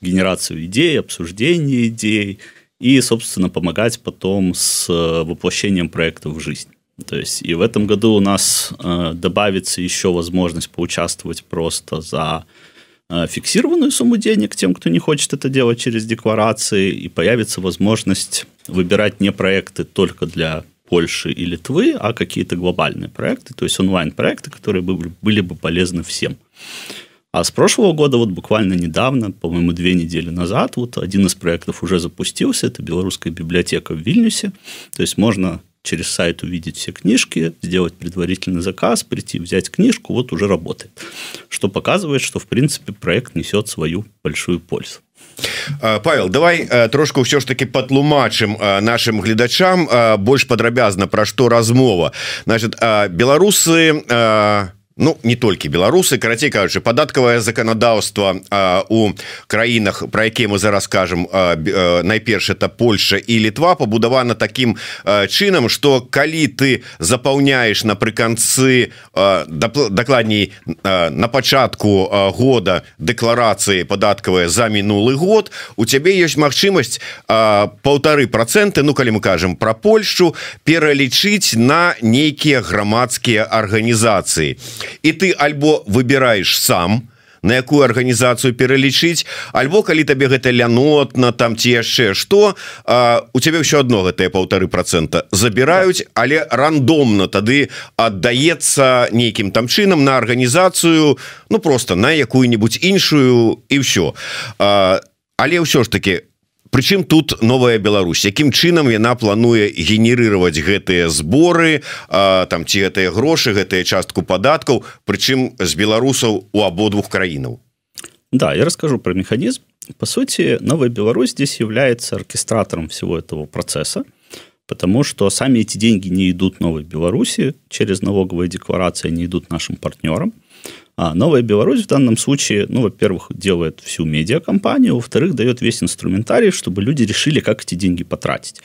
генерацию идей, обсуждение идей и, собственно, помогать потом с воплощением проекта в жизнь. То есть и в этом году у нас э, добавится еще возможность поучаствовать просто за э, фиксированную сумму денег тем, кто не хочет это делать через декларации, и появится возможность выбирать не проекты только для Польши и Литвы, а какие-то глобальные проекты, то есть онлайн-проекты, которые были, были бы полезны всем. А с прошлого года, вот буквально недавно, по-моему, две недели назад, вот один из проектов уже запустился, это белорусская библиотека в Вильнюсе. То есть можно через сайт увидеть все книжки, сделать предварительный заказ, прийти, взять книжку, вот уже работает. Что показывает, что, в принципе, проект несет свою большую пользу. Павел давай трошку ўсё ж таки патлумачым нашим гледачам больш падрабязна пра што размова значит беларусы Ну не толькі беларусы карацей кажучы падаткавае заканадаўства у краінах про якія мы зараз скажем найперш это Польша і літва пабудавана таким чынам что калі ты запаўняешь напрыканцы дакладней на пачатку года дэкларацыі падаткавыя за мінулы год у цябе ёсць магчымасць полторы проценты Ну калі мы кажам про Польшу пералічыць на нейкія грамадскія арганізацыі і ты альбо выбираешь сам на якую арганізацыю пералічыць альбо калі табе гэта лянотна там ці яшчэ что у цябе ўсё одно гэтыя полторы процента забіраюць але рандомна тады аддаецца нейкім там чынам на арганізацыю ну просто на якую-нибудь іншую і ўсё. Але ўсё ж таки Прычым тут новая Беларусь? Якім чынам яна плануе генерировать гэтыя зборы а, там ці гэтыя грошы гэтыя частку падаткаў прычым з беларусаў у абодвух краінаў? Да я расскажу про механизм по сути новая Беларусь здесь является оркестратором всего этого процесса потому что сами эти деньги не идут новой Беларуси через налоговые декларации не идут нашим партнерам а новая Беларусь в данном случае, ну, во-первых, делает всю медиакомпанию, во-вторых, дает весь инструментарий, чтобы люди решили, как эти деньги потратить.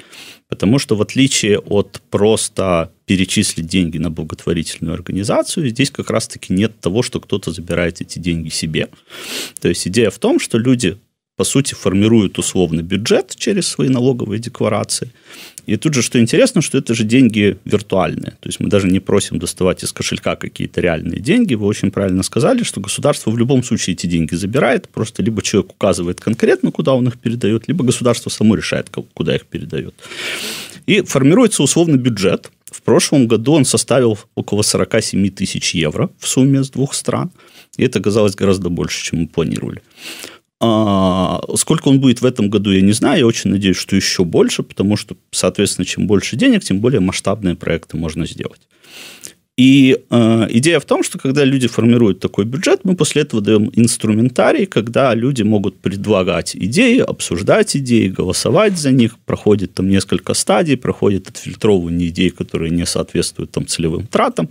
Потому что в отличие от просто перечислить деньги на благотворительную организацию, здесь как раз-таки нет того, что кто-то забирает эти деньги себе. То есть идея в том, что люди по сути, формируют условный бюджет через свои налоговые декларации. И тут же, что интересно, что это же деньги виртуальные. То есть мы даже не просим доставать из кошелька какие-то реальные деньги. Вы очень правильно сказали, что государство в любом случае эти деньги забирает. Просто либо человек указывает конкретно, куда он их передает, либо государство само решает, куда их передает. И формируется условный бюджет. В прошлом году он составил около 47 тысяч евро в сумме с двух стран. И это оказалось гораздо больше, чем мы планировали. А, сколько он будет в этом году, я не знаю. Я очень надеюсь, что еще больше, потому что, соответственно, чем больше денег, тем более масштабные проекты можно сделать. И э, идея в том, что когда люди формируют такой бюджет, мы после этого даем инструментарий, когда люди могут предлагать идеи, обсуждать идеи, голосовать за них. Проходит там несколько стадий, проходит отфильтровывание идей, которые не соответствуют там целевым тратам.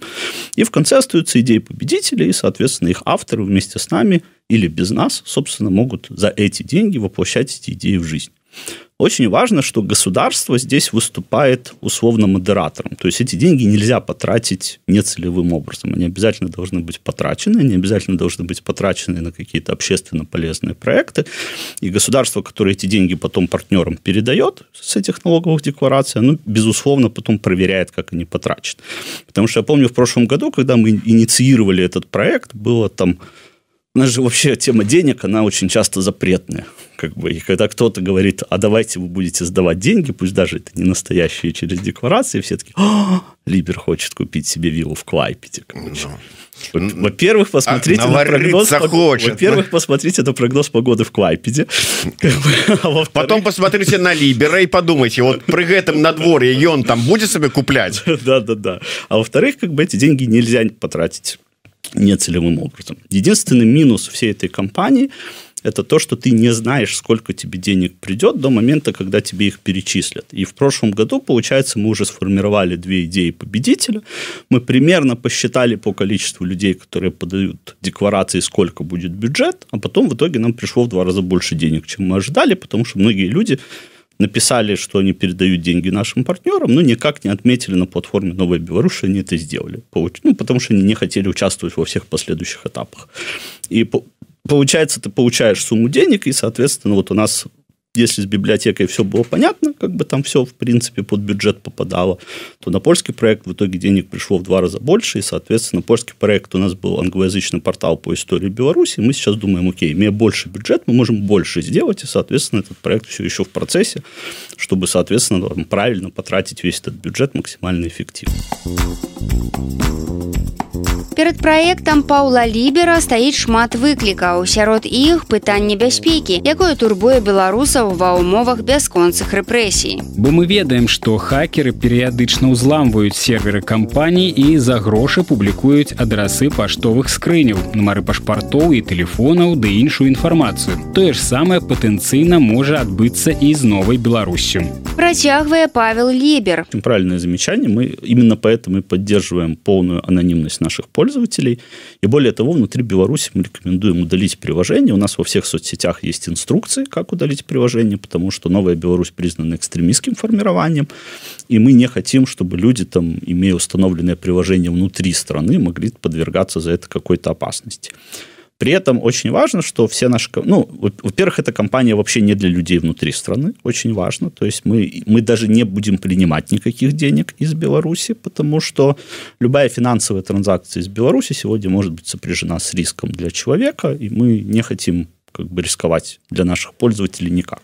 И в конце остаются идеи победителей, и, соответственно, их авторы вместе с нами или без нас, собственно, могут за эти деньги воплощать эти идеи в жизнь. Очень важно, что государство здесь выступает условно модератором. То есть эти деньги нельзя потратить нецелевым образом. Они обязательно должны быть потрачены, они обязательно должны быть потрачены на какие-то общественно полезные проекты. И государство, которое эти деньги потом партнерам передает с этих налоговых деклараций, оно, безусловно, потом проверяет, как они потрачены. Потому что я помню в прошлом году, когда мы инициировали этот проект, было там у нас же вообще тема денег, она очень часто запретная. Как бы, и когда кто-то говорит, а давайте вы будете сдавать деньги, пусть даже это не настоящие через декларации, все таки Либер хочет купить себе виллу в Квайпеде. Во-первых, посмотрите а, на прогноз хочет. Во-первых, посмотрите на прогноз погоды в Квайпеде. А Потом посмотрите на Либера и подумайте, вот при этом на дворе и он там будет себе куплять? Да-да-да. А во-вторых, как бы эти деньги нельзя потратить нецелевым образом. Единственный минус всей этой компании – это то, что ты не знаешь, сколько тебе денег придет до момента, когда тебе их перечислят. И в прошлом году, получается, мы уже сформировали две идеи победителя. Мы примерно посчитали по количеству людей, которые подают декларации, сколько будет бюджет, а потом в итоге нам пришло в два раза больше денег, чем мы ожидали, потому что многие люди написали, что они передают деньги нашим партнерам, но никак не отметили на платформе «Новая Беларусь», что они это сделали. Ну, потому что они не хотели участвовать во всех последующих этапах. И получается, ты получаешь сумму денег, и, соответственно, вот у нас если с библиотекой все было понятно, как бы там все, в принципе, под бюджет попадало, то на польский проект в итоге денег пришло в два раза больше, и, соответственно, польский проект у нас был англоязычный портал по истории Беларуси, мы сейчас думаем, окей, имея больше бюджет, мы можем больше сделать, и, соответственно, этот проект все еще в процессе, чтобы, соответственно, правильно потратить весь этот бюджет максимально эффективно. Перад праектам Паўла Лібера стаіць шмат выклікаў. Сярод іх пытанне бяспекі, якое турбуе беларусаў ва ўмовах бясконцых рэпрэсій. Бо мы ведаем, што хакеры перыядычна ўзламваюць серверы кампаній і за грошы публікуюць адрасы паштовых скрыняў, нумары пашпартоў і тэлефонаў ды іншую інфармацыю. Тое ж самае патэнцыйна можа адбыцца і з новай Беларусю. Працягвае Павел Лібер. Правильное замечание. Мы именно поэтому и поддерживаем полную анонимность наших пользователей. И более того, внутри Беларуси мы рекомендуем удалить приложение. У нас во всех соцсетях есть инструкции, как удалить приложение, потому что Новая Беларусь признана экстремистским формированием, и мы не хотим, чтобы люди, там, имея установленное приложение внутри страны, могли подвергаться за это какой-то опасности. При этом очень важно, что все наши... Ну, во-первых, эта компания вообще не для людей внутри страны. Очень важно. То есть мы, мы даже не будем принимать никаких денег из Беларуси, потому что любая финансовая транзакция из Беларуси сегодня может быть сопряжена с риском для человека, и мы не хотим как бы рисковать для наших пользователей никак.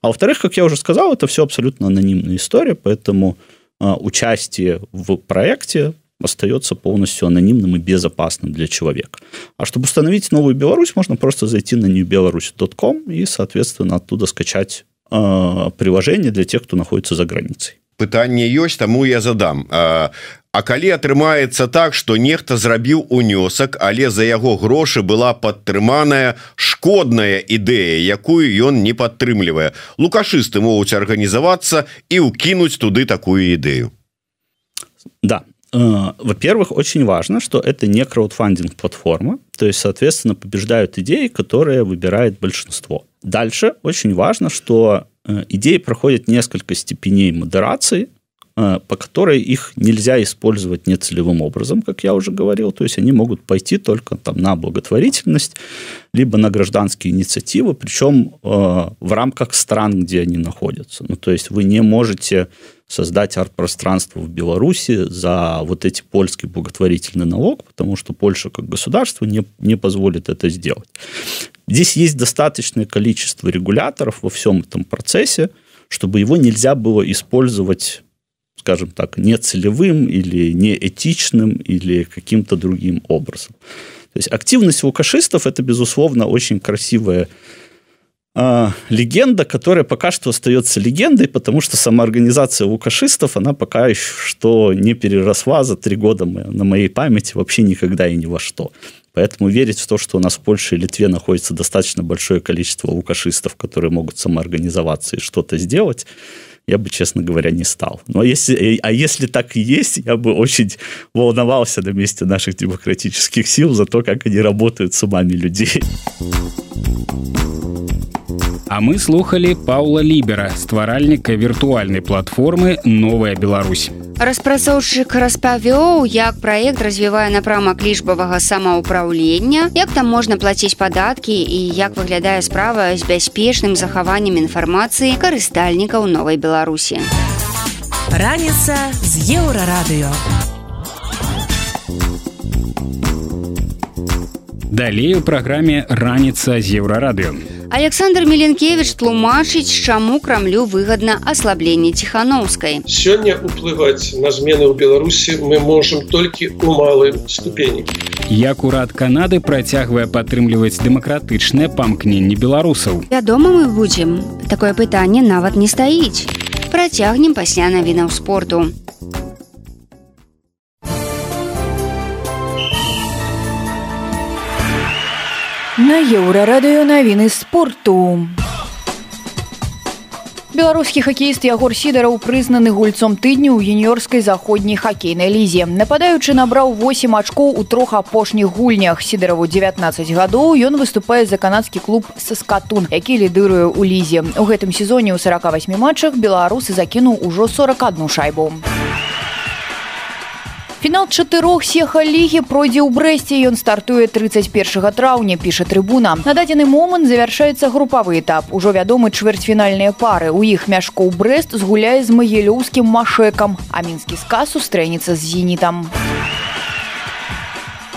А во-вторых, как я уже сказал, это все абсолютно анонимная история, поэтому э, участие в проекте остается полностью анонимным и безопасным для человека. А чтобы установить новую Беларусь, можно просто зайти на newbelarus.com и, соответственно, оттуда скачать э, приложение для тех, кто находится за границей. Пытанне ёсць таму я задам а, А калі атрымаецца так что нехта зрабіў унёсак але за яго грошы была падтрыманая шкодная ідэя якую ён не падтрымлівае лукашысты могуць арганізавацца і ўкінуць туды такую ідэю Да во-первых, очень важно, что это не краудфандинг-платформа, то есть, соответственно, побеждают идеи, которые выбирает большинство. Дальше очень важно, что э, идеи проходят несколько степеней модерации, э, по которой их нельзя использовать нецелевым образом, как я уже говорил. То есть они могут пойти только там, на благотворительность, либо на гражданские инициативы, причем э, в рамках стран, где они находятся. Ну, то есть вы не можете создать арт-пространство в Беларуси за вот эти польский благотворительный налог, потому что Польша как государство не, не позволит это сделать. Здесь есть достаточное количество регуляторов во всем этом процессе, чтобы его нельзя было использовать скажем так, нецелевым или неэтичным или каким-то другим образом. То есть активность лукашистов – это, безусловно, очень красивая э, легенда, которая пока что остается легендой, потому что сама организация лукашистов, она пока еще что не переросла за три года на моей памяти вообще никогда и ни во что. Поэтому верить в то, что у нас в Польше и Литве находится достаточно большое количество лукашистов, которые могут самоорганизоваться и что-то сделать, я бы, честно говоря, не стал. Но если, а если так и есть, я бы очень волновался на месте наших демократических сил за то, как они работают с умами людей. А мы слухали Паула Лібера, стваральніка віртуальнай платформы Новая Беларусь. Распрацоўшчык распавёў, як праект развівае напрамак лічбавага самаўпраўлення, як там можна плаціць падаткі і як выглядае справа з бяспечным захаваннем інфармацыі карыстальнікаў новай Беларусі. Раніца з еўрарадыё. далей у праграме раніца з еўрарадыё александр меленкевич тлумачыць чаму крамлю выгадна аслабленне ціхановскай. Сёння уплываць на змены ў беларусі мы можем толькі у малым ступені. Як урад канады працягвае падтрымліваць дэмакратычнае памкненне беларусаў? Вядома мы будзем. Такое пытанне нават не стаіць. Працягнем пасля навінаў спорту На еўрарадыё навіны спорту. Беларускі хакеіст Ягор сідараў прызнаны гульцом тыдню ў юніёрскай заходняй хакейнай лізе. Нападаючы набраў 8 ачкоў у трох апошніх гульнях. сідараву 19 гадоў ён выступае за канадскі клуб Саскатун, які лідыруе ў лізе. У гэтым сезоне ў 48 матчах беларусы закінуў ужо 41 шайбу. Фінал чатырох сеха лігі пройдзе ў брэсце. Ён стартуе 31 траўня піша трыбуна. На дадзены момант завяршаецца групавы этап. Ужо вядомы чвэрцьфінальныя пары. У іх мяшкоў брест згуляе з магілёўскім машэкам. А мінскі сказ сустрэнецца з зенітам у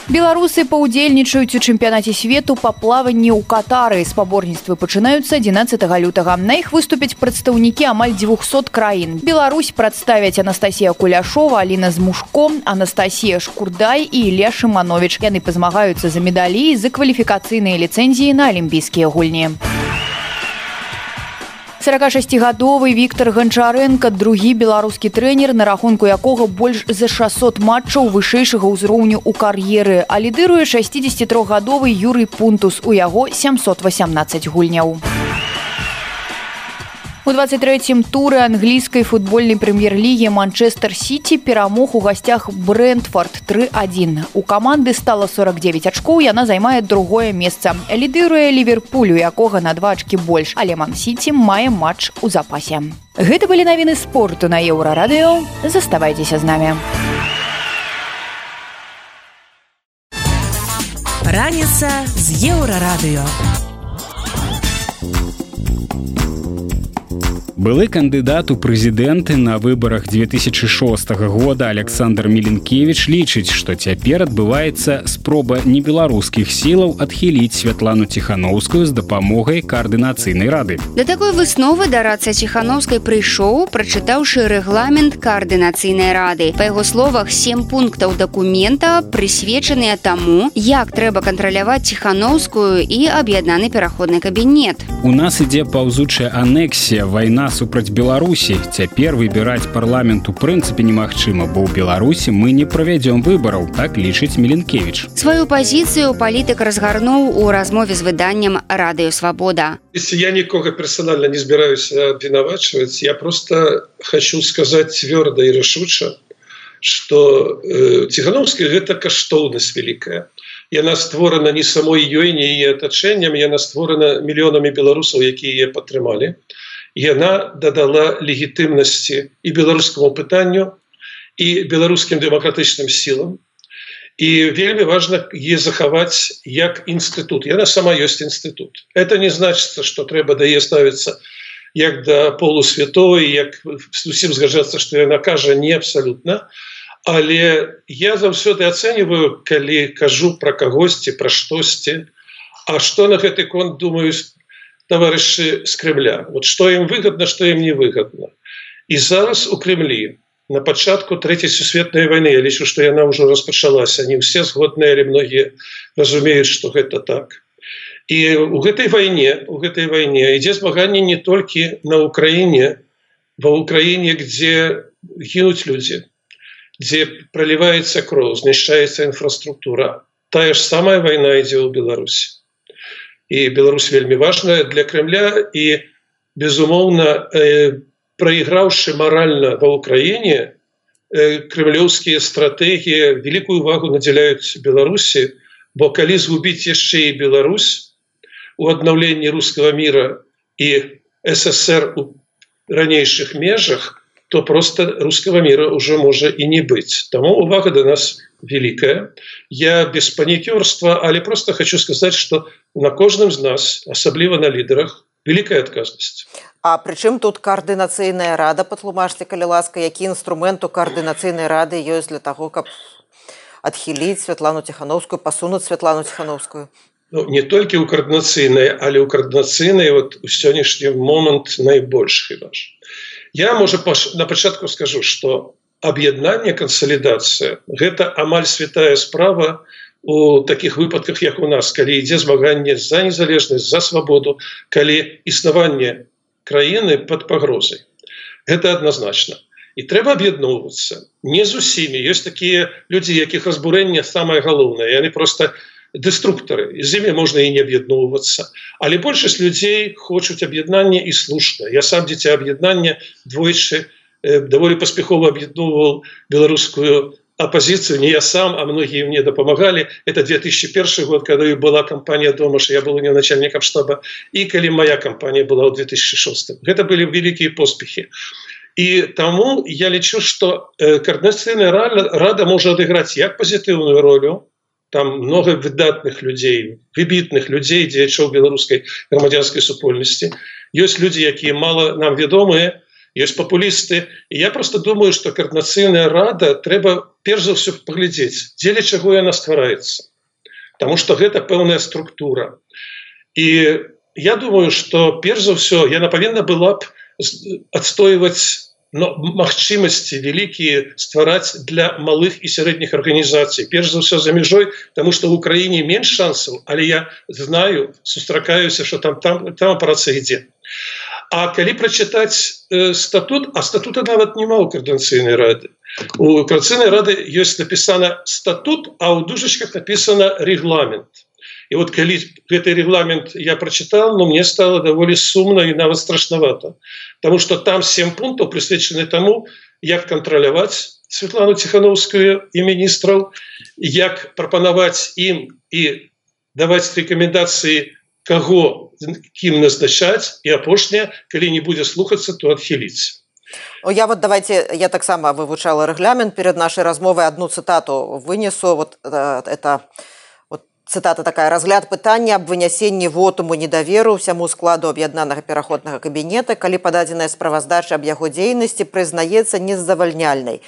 Беларусы паўдзельнічаюць у чэмпіянаце свету па плаванні ў катары. Спаборніцтвы пачынаюцца 11 лютага. На іх выступяць прадстаўнікі амаль 200 краін. Беларусь прадставяць Анастасія куляшова Аліна з мужком Анастасія шкурдай і Ілля шыманович яны пазмагаюцца за медалі за кваліфікацыйныя ліцэнзіі на алімпійскія гульні. у 46гадовы Віктор ганчаренко другі беларускі трэнер на рахунку якога больш за 600 матчаў вышэйшага ўзроўню ў кар'еры. А лідыруе 63гадовы юрый пунтус. У яго 718 гульняў У 23 туры англійскай футбольнай прэм'ер-лігі Манчестер Сіці перамог у гасцях Брэнфорд 3-1. У каманды стала 49 ачкоў, яна займае другое месца. Лідыруе ліверпулю, якога на два ачкі больш, але Мансіці мае матч у запасе. Гэта былі навіны спорту на еўрарадыё. Заставайцеся з намі. Раніца з еўрарадыё. Былы кандыдат у прэзідэнты на выбарах 2006 года александр меленкевич лічыць што цяпер адбываецца спроба небеларускіх сілаў адхіліць святлану ціхановскую з дапамогай каардынацыйнай рады. Да такой высновы дарацца ціхановскай прыйшоў прачытаўшы рэгламент каардынацыйнай рады. Па яго словах сем пунктаў дакумента прысвечаныя таму як трэба кантраляваць ціхановскую і аб'яднаны пераходны кабінет. У нас ідзе паўзучая анексія вайна супраць беларусі. Цяпер выбіраць парламент у прынцыпе немагчыма бо ў беларусі мы не правядзём выбараў так лічыць меленкевич сваю пазіцыю палітык разгарнуў у размове з выданнем радыё свабода если я нікога персонально не збіраюсь абвінавачваць я просто хочу сказаць цвёрда і рашуча что э, ціхановская гэта каштоўнасць вялікая яна створана не самой ёй не яе атачэннем яна створана мільёнамі беларусаў якія падтрымалі яна дадала легітымнасці і беларускаму пытанню і беларускім дэмакратычным сілам. І вельмі важна е захаваць як інстытут. Яна сама ёсць інстытут. Это не значится что трэба дае ставіцца як да полусвятой як усім згаджацца что яна кажа не абсалютна. Але я заўсёды ацэньваю калі кажу про кагосьці пра штосьці. А что на гэты конт думаю товарищи с Кремля. Вот что им выгодно, что им не выгодно. И зараз у Кремли на початку Третьей Сусветной войны, я лечу, что она уже распочалась, они все сгодные или многие разумеют, что это так. И у этой войне, у этой войне идет змагание не только на Украине, в Украине, где гинут люди, где проливается кровь, знищается инфраструктура. Та же самая война идет в Беларуси і Беларусь вельмі важная для Кремля і безумоўна э, проиграўшы морально ва ўкраіне э, кремлёўскія стратегії великкую увагу надзяляюць Беларусі бо калі згубіць яшчэ і Беларусь у аднаўленні русского мира і ссср у ранейшых межах то просто русского мира уже можа і не быць. Тому увага до нас великая я без панікёрства але просто хочу сказать что на кожным з нас асабліва на лідарах великая адказнасць. А прычым тут каардынацыйная рада патлумажце калі ласка які інструмент у каардынацыйнай рады ёсць для того каб адхіліць святлану ціхановскую пасунуць святлану ціхановскую? Ну, не толькі ў каардынацыйнай але ў каардынацыйнай вот у сённяшні момант найбольш ваш я можа на пачатку скажу что аб'яднанне кансалідацыя гэта амаль святая справа у таких выпадках як у нас калі ідзе змаганне за незалежнасць за свабоду калі існаванне краіны под пагрозай. Это адназначна. І трэба аб'ядноўвацца. Не з усімі. Ёсць такія людзі якіх разбурэнне самае галоўнае. Яны просто дэструктары. З імі можна і не аб'ядноўвацца. Але большасць людзей хочуць аб'яднання і слушна. Я сам дзіця аб'яднання двойчы даволі паспяхова аб'ядноўваў беларускую оппозицию не я сам а многие мне дапамагалі это 2001 год когда была кампания дома что я был у нее начальником штаба. И калі моя компания была в 2006 это были великие поспехи. И тому я лечу что координацыйная рада может отыграть як позитивную ролю там много выдатных людей выбітных людей дзеячоў беларускай грамадзянской супольнасці есть люди якія мало нам вядомые есть популісты я просто думаю что коорднацыйная рада трэба перш за все паглядзець дзеля чаго яна ствараецца потому что гэта пэўная структура. І я думаю что перш за все яна павінна была б адстойваць магчымасці вялікія ствараць для малых і сярэдніх арганізацый. Перш за все за мяжой тому что в Украіне менш шансаў але я знаю сустракаюся что там там там праца ідзе А калі прачытаць э, статут а статута нават няма ў каардынцыйнай рады. У крацыйнай рады ёсць напісана статут а ў дужачках написано регламент і вот калі гэты регламент я прочытал но мне стало даволі сумна і нават страшнавата. Потому что там семь пунктаў прысвечаны тому як кантраляваць Светлану ціхановскую і міністраў як прапанаваць ім і даваць рэкамендацыі каго кім назначаць і апошняе калі не будзе слухацца то адхіліць О, я вот давайте я таксама вывучала рэгламент перед нашай размовай одну цытату вынесу. Вот э, это вот, цытата такая разгляд пытання аб вынясенні вотуму недаверу ўсяму складу аб'яднанага пераходнага кабінета калі пададзеная справаздача аб яго дзейнасці прызнаецца незавальняльнай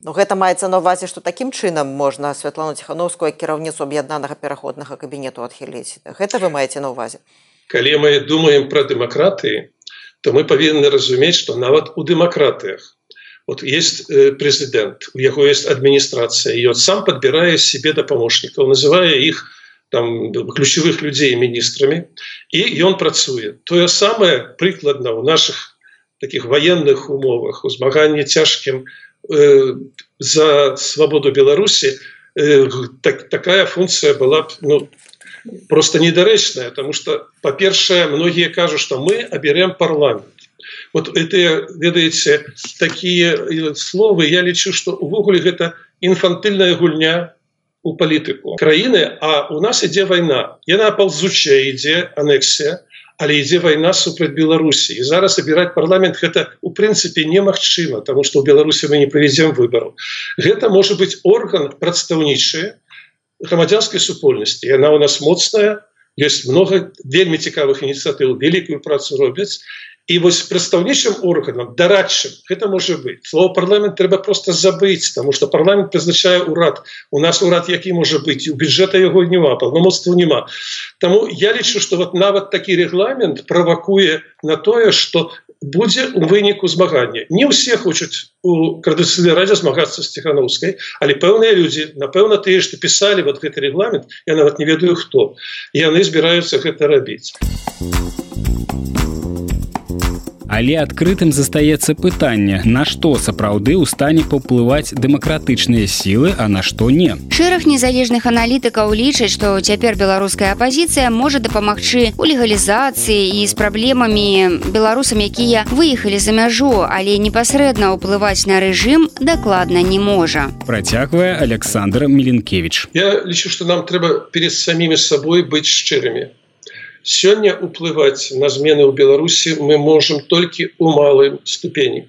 Ну, гэта маецца на ўвазе што такім чынам можна святлану ціхановскую кіраўніцу аб'яднанага пераходнага кабінету адхіліць. Гэта вы маеце на ўвазе калі мы думаем пра дэмакратыі то мы павінны разумець што нават у дэмакратыях. Вот есть э, прэзідэнт у яго есть адміністрацыя і от сам падбірае себе дапамочнікаў называе іх там ключавых людзей міністрамі і ён працуе. Тое самае прыкладна ў наших таких военных умовах у змаганні цяжкім у Э, за свободу Беларуси э, так, такая функция была ну, просто недарэчная потому что по-першее многие кажут что мы оберем парламент. Вот это ведаете такие э, словы я лечу что увогуле это инфантыльная гульня у палітыку. Краіны а у нас ідзе война яна ползучая ідзе анексія але ідзе вайна супраць беларусі. І зараз абіраць парламент гэта у прынцыпе немагчыма тому что у беларусі мы не правядзем выбору гэта можа быть орган прадстаўнічы грамадзянской супольнасці. Яна у нас моцная есть много вельмі цікавых ініцыятыў великкую працу робяць. І вось прадстаўнічым органам дарадчым гэта можа быть слово парламент трэба просто забыць тому что парламент прызначае урад у нас урад які можа быть у бюджета яго няма паўнамоцтва няма. Таму я лічу что вот нават такі регламент правакуе на тое что будзе у выніку змагання не ўсе хочуць у крадыцыйнай радзе змагацца з ціхановскай але пэўныя людзі напэўна тыя што пісалі вот гэты регламент я нават не ведаю хто. Яны збіраюцца гэта рабіць Але адкрытым застаецца пытанне, на што сапраўды ў стане паўплываць дэмакратычныя сілы, а на што не. Шэраг незалежных аналітыкаў лічаць, што цяпер беларуская апазіцыя можа дапамагчы у легалізацыі і з праблемамі беларусам, якія выехалі за мяжу, але непасрэдна ўплываць на рэжым дакладна не можа. Працягвае Александр Меленкевич. Я лічу, што нам трэба перед самімі сабой быць шчырымі сёння уплываць на змены ў беларусі мы можем толькі у малым ступені.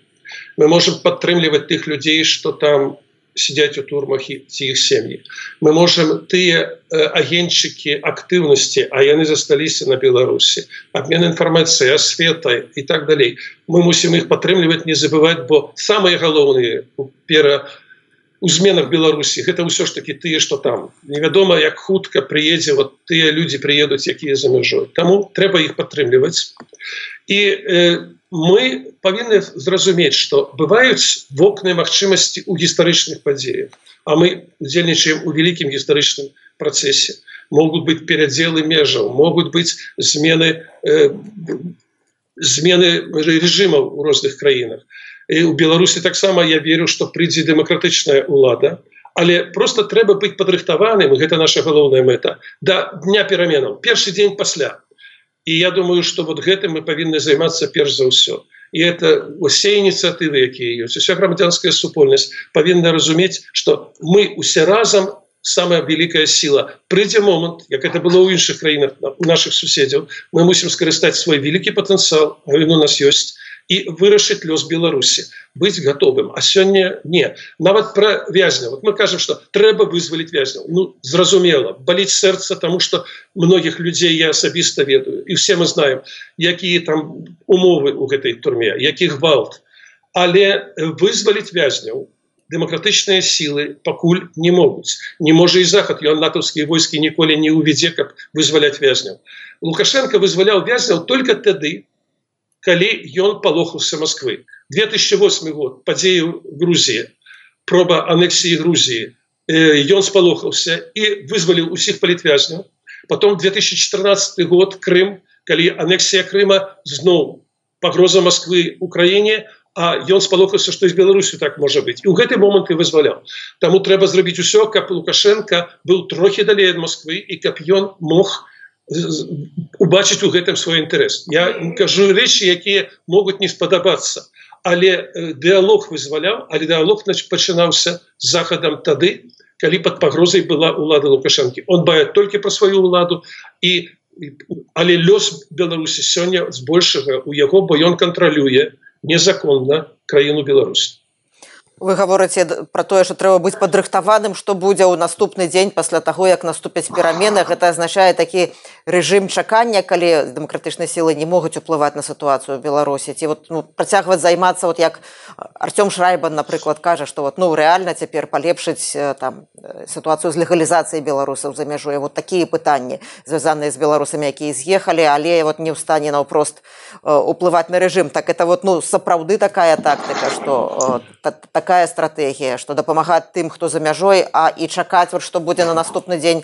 Мы можем падтрымліваць тых людзей что там сидяць у турмах і ці іх сем'і. Мы можем тыя э, агеньчыкі актыўнасці а яны засталіся на беларусі. Обмен інфармацыі асветай і так далей. Мы мусім іх падтрымліваць не забывать бо самыя галоўныя пера у зменах беларусі. Гэта ўсё ж таки тыя что там. Невядома як хутка приедзе вот тыя люди приедуць якія за мяжой. Тому трэба их падтрымліваць. І э, мы павінны зразумець что бываюць вокны магчымасці у гістарычных падзеях а мы удзельнічаем у вялікім гістарычным працэсе. Могут быть перадзелы межаў могуць быть змены э, змены режимаў у розных краінах у беларусі таксама я верю что прыйдзе дэмакратычная ўлада але просто трэба быць падрыхтаваным гэта наша галоўная мэта да дня пераменаў першы дзень пасля. І я думаю что вот гэтым мы павінны займацца перш за ўсё. І это усе ініцыятывы якія ёсць уся грамадзянская супольнасць павінна разумець что мы усе разам самая вялікая сила прыйдзе момант як это было ў іншых краінах у наших суседзяў мы мусім скарыстаць свой вялікі патэнцыял у нас ёсць і вырашыць лёс беларусі быць готовым. А сёння не нават про вязня вот мы кажем что трэба вызваліць вязняў ну зразумела баліць сэрца тому что многіх людзей я асабіста ведаю. І все мы знаем якія там умовы у гэтай турме якіх гвалт. Але вызваліць вязняў дэмакратычныя сілы пакуль не могуць не можа і захад ён натаўскія войскі ніколі не увядзе каб вызваляць вязняў лукашенко вызваляў вязняў только тады калі ён палохаўся Москвы 2008 год падзею Грузіі проба анексіі Грузіі. Ён спалохаўся і вызваліў усіх палітвязняў. Потом 2014 год Крым калі анексія Крыма зноў пагроза Москвы Украіне а ён спалохаўся што з Беларусю так можа быць. І ў гэты момант і вызваляў. Таму трэба зрабіць усё каб лукашенко был трохі далей ад Москвы і каб ён мог у убачыць у гэтым свой інтарэс. Я кажу рэчы якія могуць не спадабацца. Але дыалог вызваляў але дыалог пачынаўся захадам тады калі под пагрозай была ўлада лукашэнкі. Он бае толькі про сваю ўладу і але лёс беларусі сёння збольшага у яго бо ён кантралюе незаконна краіну беларусі вы гаворыце про тое что трэба быць падрыхтаваным что будзе ў наступны дзень пасля таго як наступяць перамены гэта азначае такі рэжым чакання калі дэмакратычныя сілы не могуць уплываць на сітуацыю беларусі ці вот ну, працягваць займацца вот як артём шрайбан напрыклад кажа что вот ну рэальна цяпер палепшыць там сітуацыю з легалізацыяй беларусаў за мяжуе вот такія пытанні звязаныя з беларусамі якія з'ехалі але вот не ў стане наўпрост уплываць на рэжым так это вот ну сапраўды такая тактыка что так такая стратегія что дапамагаць тым хто за мяжой а і чакаць вот што будзе на наступны дзень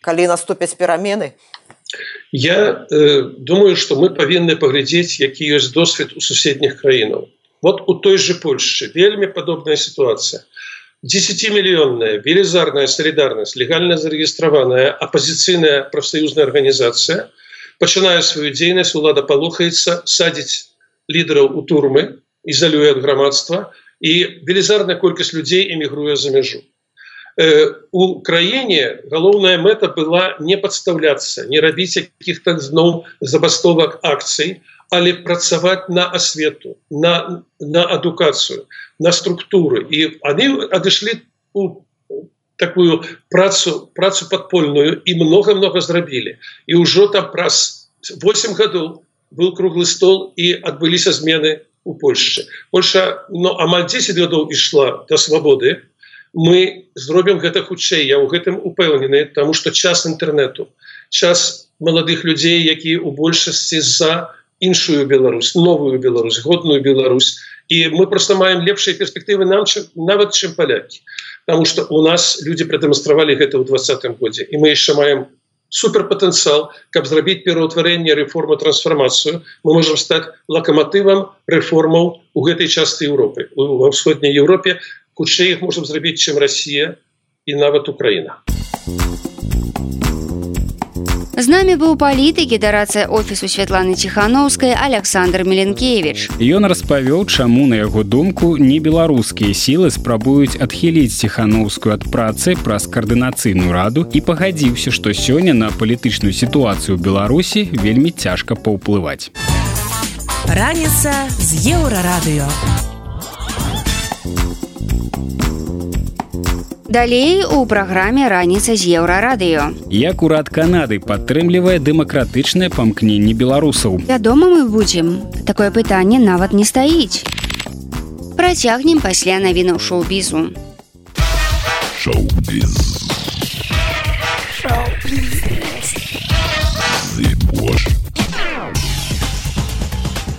калі наступяць перамены? Я э, думаю что мы павінны паглядзець які ёсць досвед у суседніх краінаў. Вот у той же польшчы вельмі падобная сітуацыя. 10мільённая велізарная солідарнасць легальна зарэгістраваная апозіцыйная прафсаюзная арганізацыя пачынае сваю дзейнасць улада палохаецца садзіць лідараў у турмы ізалюе ад грамадства і велізарная колькасць людзей эмігруе за мяжу. У краіне галоўная мэта была не падставляцца не рабіць якіх-то зноў забастовак акцый але працаваць на асвету на на адукацыю на структуры. І они адышлі у такую працу працу подпольную і много много зрабілі. І ўжо там праз 8 гадоў был круглы стол і адбыліся змены у Польшчы. Польша но амаль 10 гадоў ішла да свабоды. Мы зробім гэта хутчэй. Я ў гэтым упэўнены, таму што час інтэрнету, час маладых людзей, якія ў большасці за іншую Беларусь, новую Беларусь, годную Беларусь. І мы просто маем лепшыя перспектывы нам чым, нават чым палякі. Таму што у нас людзі прадэманстравалі гэта ў двадцатым годзе і мы яшчэ маем суперпатэнцыял каб зрабіць пераўтварэнне рэформу трансфармацыю мы можем стаць лакаматывам рэформаў у гэтай частцы Еўропы ва ўсходняй Еўропе хутчэй іх можем зрабіць чым Росія і нават Украіна З намі быў палітыкі дарацыя офісу святланы ціхановскай Александр Меленкевич. Ён распавёў, чаму на яго думку не беларускія сілы спрабуюць адхіліць ціхановскую ад працы праз каардынацыйную раду і пагадзіўся, што сёння на палітычную сітуацыю Беларусі вельмі цяжка паўплываць. Раніца з еўрарадыё. Далей у праграме раніца з еўрарадыё. Як урад Канады падтрымлівае дэмакратычнае памкненне беларусаў. Вядома, мы будзем. Такое пытанне нават не стаіць. Працягнем пасля навінаў шоу-бізу. Шоу-биз.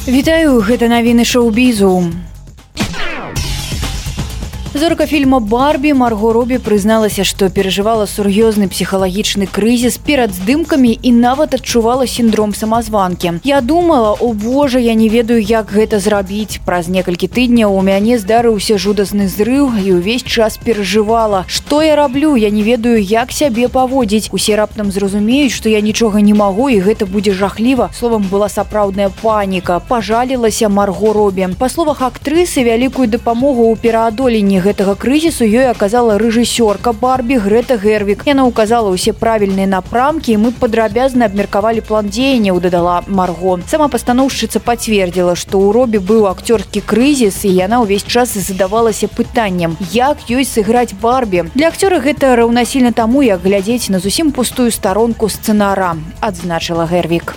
Вітаю гэта навіны шоу-бізу. Зорка фільма Барбі Марго Робі прызналася, што перажывала сур'ёзны псіхалагічны крызіс перад здымкамі і нават адчувала сіндром самазванкі. Я думала, о Божа, я не ведаю, як гэта зрабіць. Праз некалькі тыдняў у мяне здарыўся жудасны зрыў і ўвесь час перажывала. Што я раблю, я не ведаю, як сябе паводзіць. Усе раптам зразумеюць, што я нічога не магу і гэта будзе жахліва. Словам была сапраўдная паніка. Пажалілася Марго Робі. Па словах актрысы вялікую дапамогу ў пераадоленні гэтага крызісу ёй аказала рэжысёрка барбі грэта гервік. Яна указала ўсе правільныя напрамкі мы падрабязна абмеркавалі план дзеянняў дадала марго. Сама пастаноўшчыца пацвердзіла што ў робі быў акцёрскі крызіс і яна ўвесь час задавалася пытаннем як ёй сыграць барбі. Для акцёра гэта раўнасільна таму як глядзець на зусім пустую старонку сцэнара адзначыла гервік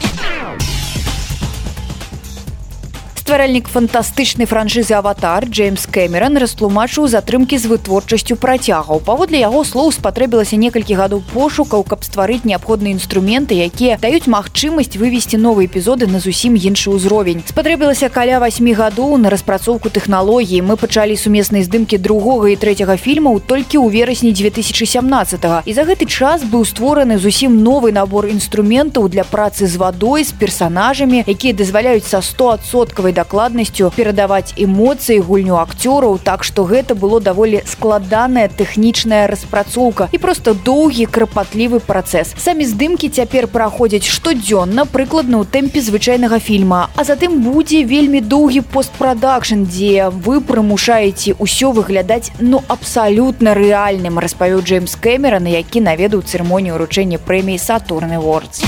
стваральнік фантастычнай франшызы аватар джеймс кэмерон растлумачыў затрымкі з вытворчасцю працягаў. Паводле яго слоў спатрэбілася некалькі гадоў пошукаў каб стварыць неабходныя інструменты якія даюць магчымасць вывесці новыя эпізоды на зусім іншы ўзровень. Спатрэбілася каля восьмі гадоў на распрацоўку тэхналогіі. Мы пачалі сумесныя здымкі другога і трэцяга фільмаў толькі ў верасні 2017 і за гэты час быў створаны зусім новы набор інструментаў для працы з вадой з персанажамі якія дазваляюць са 100соткавай дакладнасцю перадаваць эмоцыі гульню акцёраў так што гэта было даволі складаная тэхнічная распрацоўка і просто доўгі крапатлівы працэс. Самі здымкі цяпер праходзяць штодзённа прыкладна ў тэмпе звычайнага фільма а затым будзе вельмі доўгі постпрадакшн дзе вы прымушаеце ўсё выглядаць ну абсалютна рэальным распавёў джеймс кэмерона які наведаў цырымонію ўручэння прэміі сатурны вордс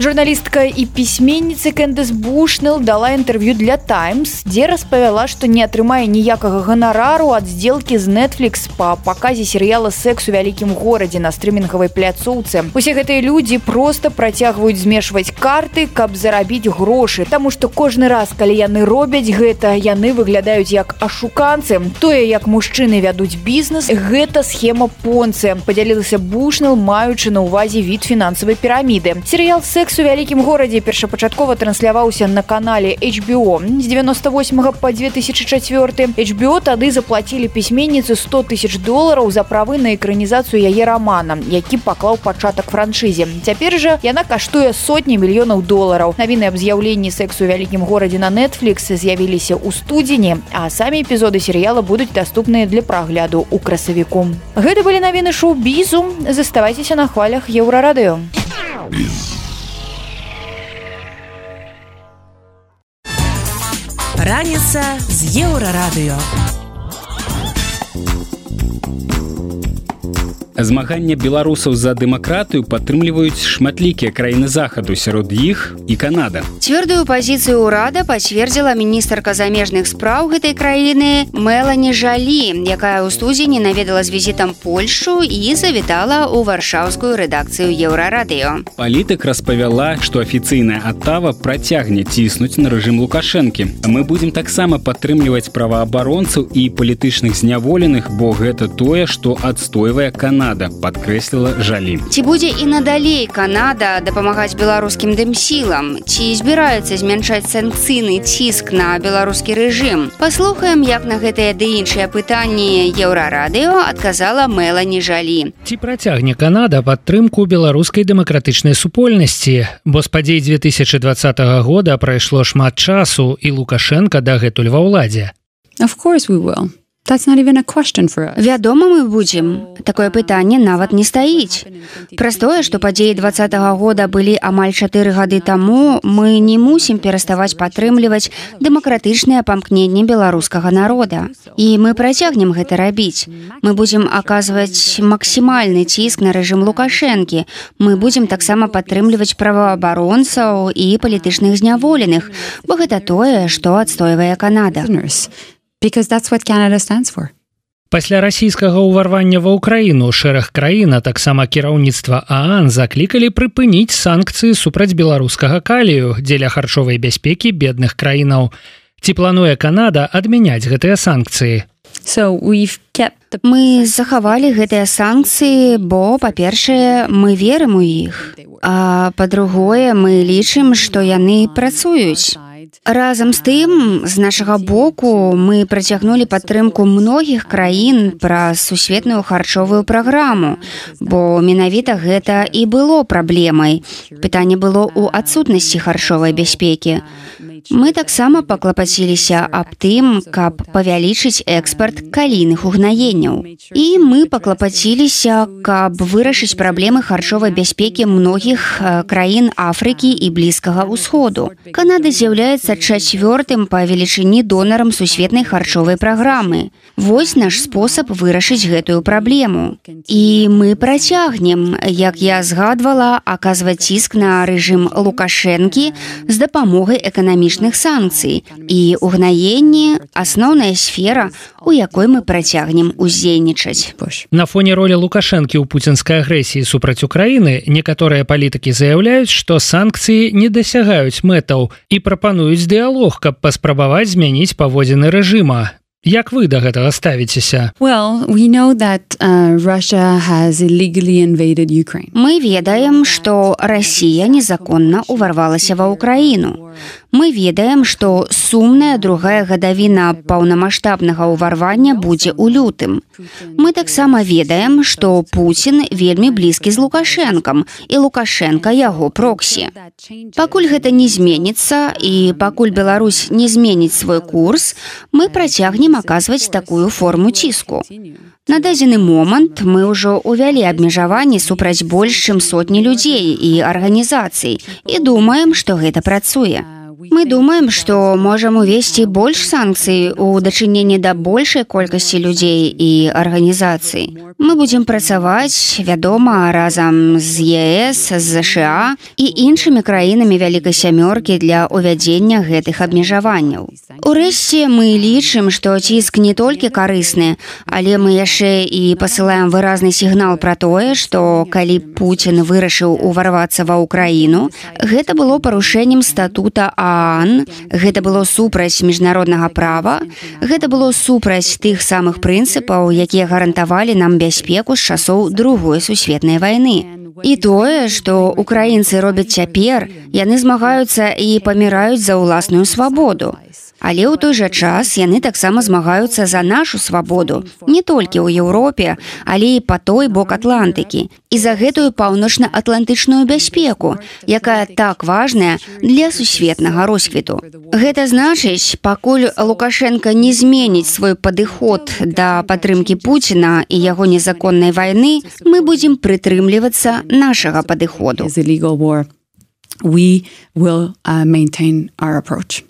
Журналістка і пісьменніцы Кэндес Бушнел дала інтэрв'ю для Таймс, дзе распавяла, што не атрымае ніякага ганарару ад здзелкі з Netflix па паказе серыяла секс у вялікім горадзе на стрымінгавай пляцоўцы. Усе гэтыя людзі проста працягваюць змешваць карты, каб зарабіць грошы, Таму што кожны раз, калі яны робяць гэта, яны выглядаюць як ашуканцы. Тое, як мужчыны вядуць бізнес, гэта схема понцы. Падзялілася Бушнел, маючы на ўвазе від фінансавай піраміды. Серыял секс секс у вялікім горадзе першапачаткова трансляваўся на канале HBO з 98 по 2004 HBO тады заплатілі пісьменніцы 100 тысяч долараў за правы на экранізацыю яе рамана які паклаў пачатак франшызе. Цяпер жа яна каштуе сотні мільёнаў долараў. Навіны аб з'яўленні сексу вялікім горадзе на Netflix з'явіліся ў студзені а самі эпізоды серыяла будуць даступныя для прагляду у красавіку. Гэта былі навіны шоу-бізу заставайцеся на хвалях еўрарадыё. Biz. Раніца з еўрарадыё. Змаганне беларусаў за дэмакратыю падтрымліваюць шматлікія краіны захаду сярод іх і Канада. Цвёрдую пазіцыю ўрада пацвердзіла міністрка замежных спраў гэтай краіны Мелані Жалі, якая ў студзені наведала з візітам Польшу і завітала ў варшаўскую рэдакцыю еўрарадыё. Палітык распавяла, што афіцыйная атава працягне ціснуць на рэжым лукашэнкі. Мы будзем таксама падтрымліваць праваабаронцаў і палітычных зняволеных, бо гэта тое, што адстойвае Канада Канада падкрэсліла жалі. Ці будзе і надалей Канада дапамагаць беларускім дэмсілам, ці збіраюцца змяншаць санкцыйны ціск на беларускі рэжым. Паслухаем, як на гэтыя ды іншыя пытанні еўрарадыё адказала Мелані жалі. Ці працягне Канада падтрымку беларускай дэмакратычнай супольнасці, бо з падзей 2020 года прайшло шмат часу і Лукашенко дагэтуль ва ўладзе. Of course we will. Вядома, мы будзем. Такое пытанне нават не стаіць. Праз тое, што падзеі два -го года былі амаль чатыры гады таму, мы не мусім пераставаць падтрымліваць дэмакратычныя памкненні беларускага народа. І мы працягнем гэта рабіць. Мы будзем аказваць максімальны ціск на рэжым лукашэнкі. Мы будзем таксама падтрымліваць праваабаронцаў і палітычных зняволеных, бо гэта тое, што адстойвае Канада because that's what Canada stands for. Пасля расійскага ўварвання ва ўкраіну шэраг краін, а таксама кіраўніцтва Аан заклікалі прыпыніць санкцыі супраць беларускага калію дзеля харчовай бяспекі бедных краінаў. Ці плануе Канада адмяняць гэтыя санкцыі? So we've kept the Мы захавалі гэтыя санкцыі, бо па-першае, мы верым у іх. А па-другое, мы лічым, што яны працуюць. Разам з тым, з нашага боку мы працягнулі падтрымку многіх краін праз сусветную харчовую праграму, бо менавіта гэта і было праблемай. Пытанне было ў адсутнасці харчовай бяспекі. Мы таксама паклапаціліся аб тым, каб павялічыць экспарт калійных угнаенняў. І мы паклапаціліся, каб вырашыць праблемы харчовай бяспекі многіх краін Афрыкі і блізкага ўсходу. Канада з'яўляецца чацвёртым па велічыні донарам сусветнай харчовай праграмы. Вось наш спосаб вырашыць гэтую праблему. І мы працягнем, як я згадвала, аказваць ціск на рэжым лукашэнкі з дапамогай эканамічных санкцый. І угнаенне асноўная сфера, у якой мы працягнем уздзейнічаць. На фоне ролі лукашэнкі ў пуцінскай агрэсіі супраць Украіны некаторыя палітыкі заяўляюць, што санкцыі не дасягаюць мэтаў і прапануюць дыялог, каб паспрабаваць змяніць паводзіны рэжыма. Як вы да гэтага ставіцеся? Well, we know that uh, Russia has illegally invaded Ukraine. Мы ведаем, што Расія незаконна ўварвалася ва ўкраіну. Мы ведаем, што сумная другая гадавіна паўнамасштабнага ўварвання будзе ў лютым. Мы таксама ведаем, што Пуін вельмі блізкі з лукашэнкам і лукашенко яго проксі. Пакуль гэта не зменіцца і пакуль Беларусь не зменіць свой курс, мы працягнем аказваць такую форму ціску. На дадзены момант мы ўжо ўвялі абмежаванні супраць больш чым сотні людзей і арганізацый і думаем, што гэта працуе. Мы думаем, што можам увесці больш санкцый у дачыненні да большай колькасці людзей і арганізацый. Мы будзем працаваць, вядома, разам з ЕС, з ЗША і іншымі краінамі вялікай сямёркі для ўвядзення гэтых абмежаванняў. Урэшце мы лічым, што ціск не толькі карысны, але мы яшчэ і пасылаем выразны сігнал пра тое, што калі Пуін вырашыў уварвацца ва ўкраіну, гэта было парушэннем статута ААН, гэта было супраць міжнароднага права, гэта было супраць тых самых прынцыпаў, якія гарантавалі нам бяспеку з часоў другой сусветнай вайны. І тое, што украінцы робяць цяпер, яны змагаюцца і паміраюць за ўласную свабоду. Але ў той жа час яны таксама змагаюцца за нашу свабоду, не толькі ў Еўропе, але і па той бок Атлантыкі і за гэтую паўночна-атлантычную бяспеку, якая так важная для сусветнага росквіту. Гэта значыць, пакуль Лукашенко не зменіць свой падыход да падтрымкі Пуціна і яго незаконнай вайны, мы будзем прытрымлівацца нашага падыходу. We will uh, maintain our approach.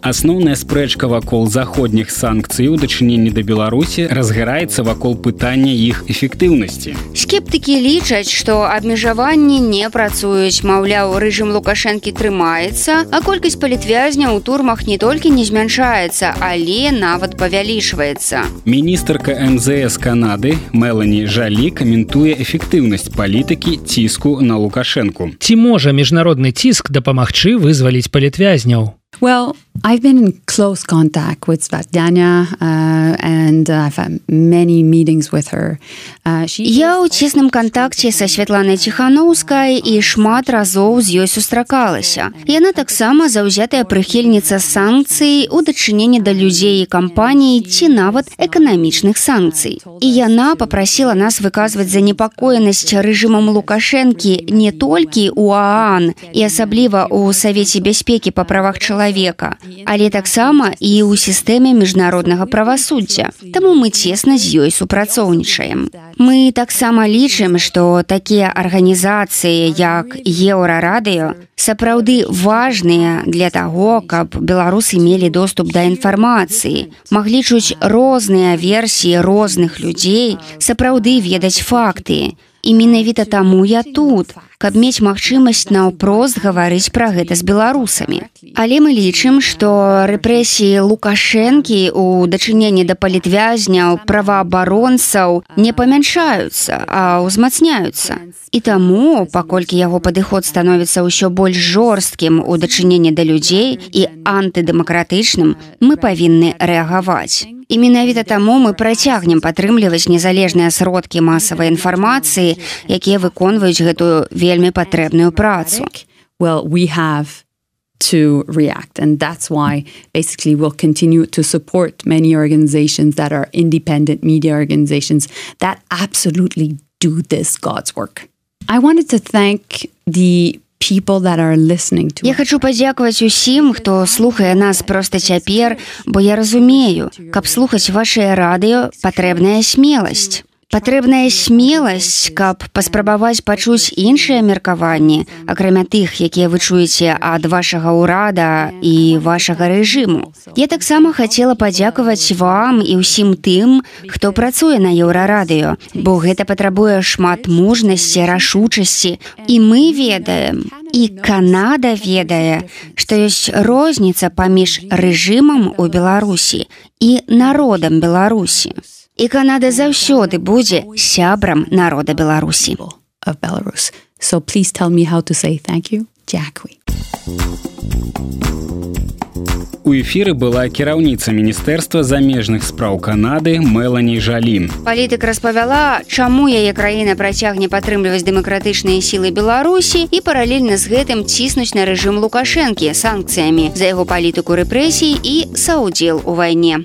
Асноўная спрэчка вакол заходніх санкцый у дачыненні да Беларусі разгараецца вакол пытання іх эфектыўнасці. Скептыкі лічаць, што абмежаванні не працуюць, маўляў, рэжым лукашэнкі трымаецца, а колькасць палітвязняў у турмах не толькі не змяншаецца, але нават павялічваецца. Міністрка МЗС Канады Мелані Жалі каментуе эфектыўнасць палітыкі ціску на лукашэнку. Ці можа міжнародны ціск дапамагчы вызваліць палітвязняў? Well, I've been in close contact with Svetlana uh, and uh, I've had many meetings with her. Uh, she Я ў цесным кантакце са Святланай Ціханаўскай і шмат разоў з ёй сустракалася. Яна таксама заўзятая прыхільніца санкцый у дачыненні да людзей і кампаній ці нават эканамічных санкцый. І яна попрасіла нас выказваць занепакоенасць рэжымам Лукашэнкі не толькі ў ААН і асабліва ў Савеце бяспекі па правах чалавека, але таксама і ў сістэме міжнароднага правасуддзя. Таму мы цесна з ёй супрацоўнічаем. Мы таксама лічым, што такія арганізацыі, як Еўрарадыё, сапраўды важныя для таго, каб беларусы мелі доступ да інфармацыі, маглі чуць розныя версіі розных людзей, сапраўды ведаць факты. І менавіта таму я тут, каб мець магчымасць наўпрост гаварыць пра гэта з беларусамі. Але мы лічым што рэпрэсіі лукашэнкі у дачыненні да палітвязняў праваабаронцаў не памяншаюцца а ўзмацняюцца. І таму паколькі яго падыход становіцца ўсё больш жорсткім у дачыненні да людзей і антыдэмакратычным мы павінны рэагаваць менавіта таму мы працягнем падтрымліваць незалежныя сродкі масавай інфармацыі якія выконваюць гэтую вельмі патрэбную працу well we have to react and that's why basically we'll continue to support many organizations that are independent media organizations that absolutely do this god's work i wanted to thank the people that are listening to Я хочу падзякаваць усім хто слухае нас проста цяпер бо я разумею каб слухаць вашее радыё патрэбная смеласць патрэбная смеласць каб паспрабаваць пачуць іншыя меркаванні акрамя тых якія вы чуеце ад вашага ўрада і вашага рэжыму. Я таксама хацела падзякаваць вам і ўсім тым хто працуе на еўрарадыё бо гэта патрабуе шмат мужнасці рашучасці. І мы ведаем і канада ведае што ёсць розніца паміж рэжымам у беларусі і народам беларусі і Канада заўсёды будзе сябрам народа Беларусі. So please tell me how to say thank you. Дзякуй. У эфіры была кіраўніца міністэрства замежных спраў Канады Мелані Жалін. Палітык распавяла, чаму яе краіна працягне падтрымліваць дэмакратычныя сілы Беларусі і паралельна з гэтым ціснуць на рэжым лукашэнкі санкцыямі за яго палітыку рэпрэсій і саудзел у вайне.